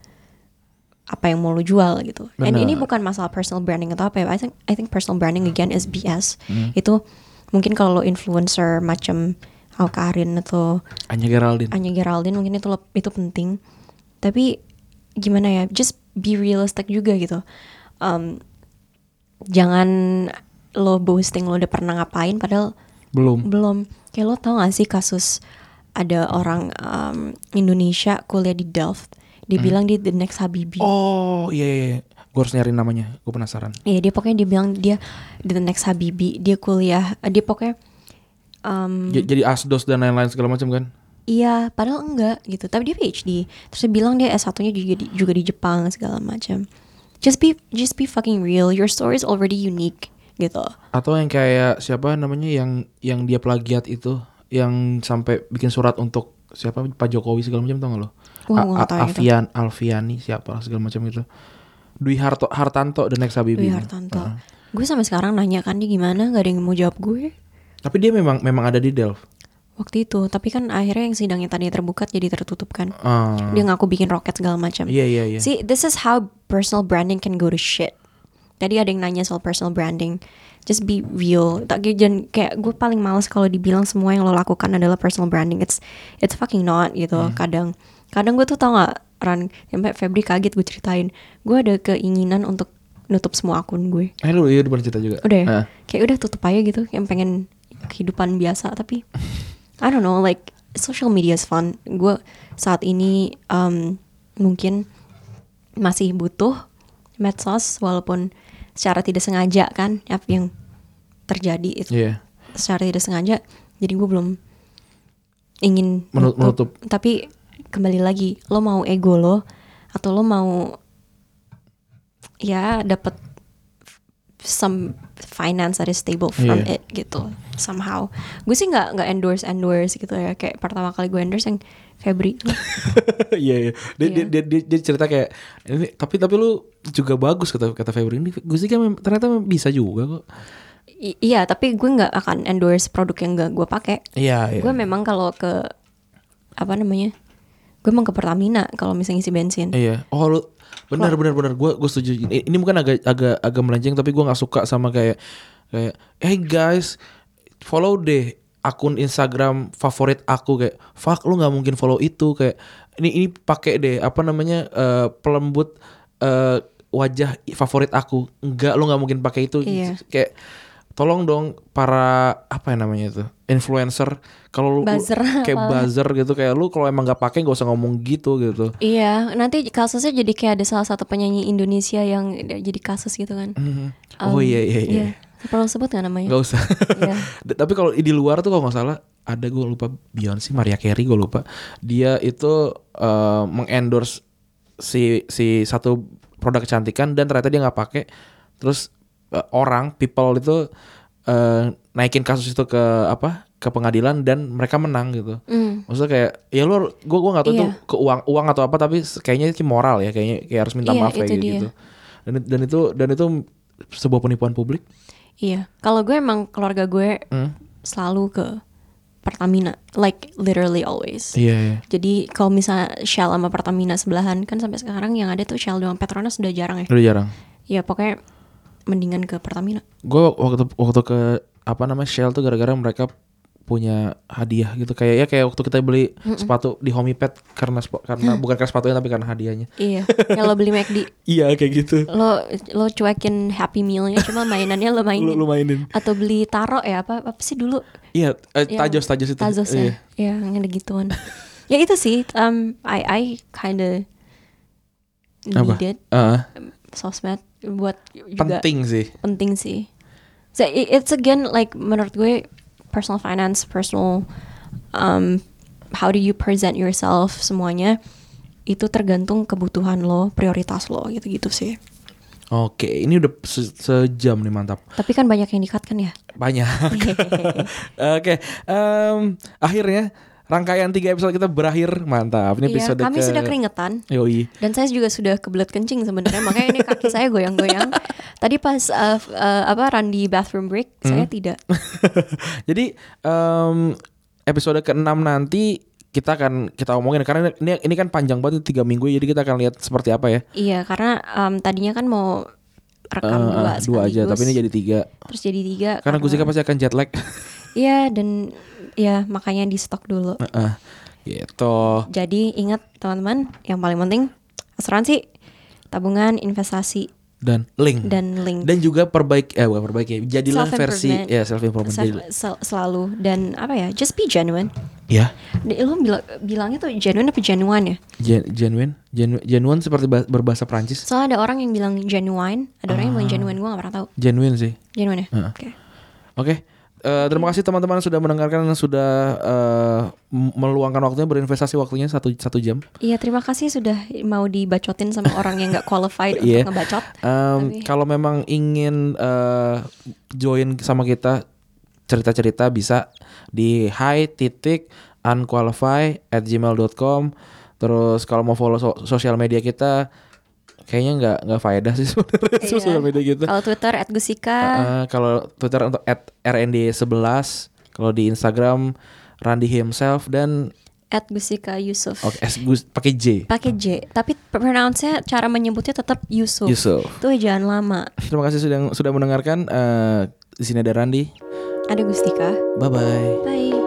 apa yang mau lo jual gitu. And Benar. ini bukan masalah personal branding atau apa ya. I think I think personal branding again is BS. Hmm. Itu mungkin kalau lo influencer macam Alkarin atau Anya Geraldine. Anya Geraldine mungkin itu lo- itu penting. Tapi gimana ya? Just be realistic juga gitu. Um, jangan lo boasting lo udah pernah ngapain padahal Belum. belum. Kayak lo tau gak sih kasus ada orang um, Indonesia kuliah di Delft. Dia bilang dia the next Habibie. Hmm. Oh iya iya. iya. Gue harus nyari namanya. Gue penasaran. Iya dia pokoknya dia bilang dia the next Habibie. Dia kuliah. eh, Dia pokoknya um, J- Jadi asdos dan lain-lain segala macam kan? Iya, padahal enggak gitu. Tapi dia PhD. Terus dia bilang dia S1-nya juga di, juga di Jepang segala macam. Just be just be fucking real. Your story is already unique gitu. Atau yang kayak siapa namanya yang yang dia plagiat itu yang sampai bikin surat untuk siapa Pak Jokowi segala macam tau gak lo? Wah, A-. Alfian Alfiani siapa segala macam itu. Dwi Harto Hartanto the next Habibie. Dwi Hartanto. Heeh. Gue sampai sekarang nanya kan dia gimana, gak ada yang mau jawab gue Tapi dia memang memang ada di Delft. waktu itu. Tapi kan akhirnya yang sidangnya tadi terbuka jadi tertutup kan. Ah. Dia ngaku bikin roket segala macam. Iya iya iya. See, this is how personal branding can go to shit. Tadi ada yang nanya soal personal branding. Just be real. Tak jangan kayak gue paling males kalau dibilang semua yang lo lakukan adalah personal branding. It's it's fucking not gitu. Hmm. Kadang kadang gue tuh tau gak Ran sampai Febri kaget gue ceritain. Gue ada keinginan untuk nutup semua akun gue. Eh lu iya udah cerita juga. Udah ya? Ah. Kayak udah tutup aja gitu. Yang pengen kehidupan biasa tapi I don't know like social media is fun. Gue saat ini um, mungkin masih butuh medsos walaupun secara tidak sengaja kan apa yang terjadi itu Iya. secara tidak sengaja. Jadi gue belum ingin Menut- menutup. Tapi kembali lagi lo mau ego lo atau lo mau ya dapat some finance that is stable from Iya. it gitu somehow gue sih nggak nggak endorse endorse gitu ya kayak pertama kali gue endorse yang Febri Iya iya. Dia, Iya. dia, dia, dia, dia cerita kayak ini tapi tapi lu juga bagus kata kata Febri ini gue sih kan ternyata bisa juga kok. I- iya tapi gue nggak akan endorse produk yang nggak gue pakai Iya iya. gue memang kalau ke apa namanya gue emang ke Pertamina kalau misalnya isi bensin Iya. Oh lu benar benar benar gue gue setuju. Ini, ini mungkin agak agak agak melenceng tapi gue nggak suka sama kayak kayak hey guys follow deh akun Instagram favorit aku kayak fuck lu nggak mungkin follow itu. Kayak ini ini pakai deh apa namanya eh, pelembut eh, wajah favorit aku. Enggak lu nggak mungkin pakai itu. Iya. kayak tolong dong para apa ya namanya itu influencer kalau lu Buzzer. kayak buzzer gitu kayak lu kalau emang nggak pakai gak usah ngomong gitu gitu. Iya, nanti kasusnya jadi kayak ada salah satu penyanyi Indonesia yang jadi kasus gitu kan. Mhm. oh Um, iya iya. iya Perlu sebut gak namanya? Gak usah. Iya. D- Tapi kalau di luar tuh kalau nggak salah ada gue lupa Beyonce, Maria Carey gue lupa. Dia itu eh, mengendorse si si satu produk kecantikan dan ternyata dia nggak pakai. Terus eh, orang people itu eh, naikin kasus itu ke apa? ke pengadilan dan mereka menang gitu. Mm. Maksudnya kayak ya lu gue gua nggak tahu Iya. itu ke uang uang atau apa tapi kayaknya itu moral ya kayaknya kayak harus minta Iya, maaf kayak dia. gitu. Dan dan itu dan itu sebuah penipuan publik. Iya. Kalau gue emang keluarga gue Hmm. selalu ke Pertamina, like literally always. Iya, iya. Jadi kalau misalnya Shell sama Pertamina sebelahan kan sampai sekarang yang ada tuh Shell doang Petronas sudah jarang ya. Udah jarang. Ya pokoknya mendingan ke Pertamina. gue waktu waktu ke apa namanya Shell tuh gara-gara mereka punya hadiah gitu kayak ya kayak waktu kita beli sepatu di Homipet karena karena bukan karena sepatunya tapi karena hadiahnya Iya. Lo beli McD, iya kayak gitu lo lo cuekin Happy Mealnya cuma mainannya lo mainin. lu mainin Atau beli taro ya apa apa sih dulu? iya eh, Yang tajos tajos itu Tazos Iya. ya. Ya, yang ada gituan. ya itu sih um I I kinda Apa? needed Ah, sosmed buat juga penting sih penting sih. So it's again like menurut gue personal finance, personal um how do you present yourself semuanya itu tergantung kebutuhan lo, prioritas lo gitu-gitu sih. oke ini udah se- sejam nih mantap Tapi kan banyak yang dikat kan ya. banyak oke em, akhirnya rangkaian tiga episode kita berakhir mantap. Ini Iya, episode kami ke... sudah keringetan Yoi. dan saya juga sudah kebelet kencing sebenarnya makanya ini kaki saya goyang-goyang. Tadi pas uh, uh, apa Randy bathroom break Hmm. saya tidak. Jadi em, episode ke-6 nanti kita akan kita omongin karena ini ini kan panjang banget tiga minggu jadi kita akan lihat seperti apa ya. Iya karena um, tadinya kan mau rekam Eh, dua dua aja tapi ini jadi tiga. terus jadi tiga Karena Gusika pasti akan jet lag. Iya dan ya makanya di stok dulu. Heeh. gitu. Jadi ingat teman-teman yang paling penting asuransi, tabungan, investasi Dan link. dan link. Dan juga perbaik eh bukan perbaiki. Jadilah versi ya self improvement. Self- sel- selalu dan apa ya just be genuine ya. Di- lo bilang bilangnya tuh genuine apa genuine ya Gen- genuine, Genu- genuine seperti ba- berbahasa Prancis. soalnya ada orang yang bilang genuine ada orang yang Ah. bilang genuine gue gak pernah tahu Genuine sih. genuine ya oke Oke. Eh, terima kasih teman-teman sudah mendengarkan dan sudah m- meluangkan waktunya berinvestasi waktunya satu satu jam. iya terima kasih sudah mau dibacotin sama orang yang gak qualified Iya. untuk ngebacot Em, Tapi- kalau memang ingin eh, join sama kita cerita-cerita bisa di hi titik unqualify at gmail.com terus kalau mau follow so- sosial media kita kayaknya nggak nggak faedah sih sebenarnya Iya. sosial media kita kalau twitter gusika. Eh, kalau Twitter untuk at rnd11 kalau di Instagram Randy himself dan at gusika yusuf. Oke S Gus pakai J. Pakai j. Tapi pronounce-nya cara menyebutnya tetap yusuf. Yusuf. Tuh jangan lama. Terima kasih sudah sudah mendengarkan. Eh, di sini ada Randy. Ada gustika. Bye bye bye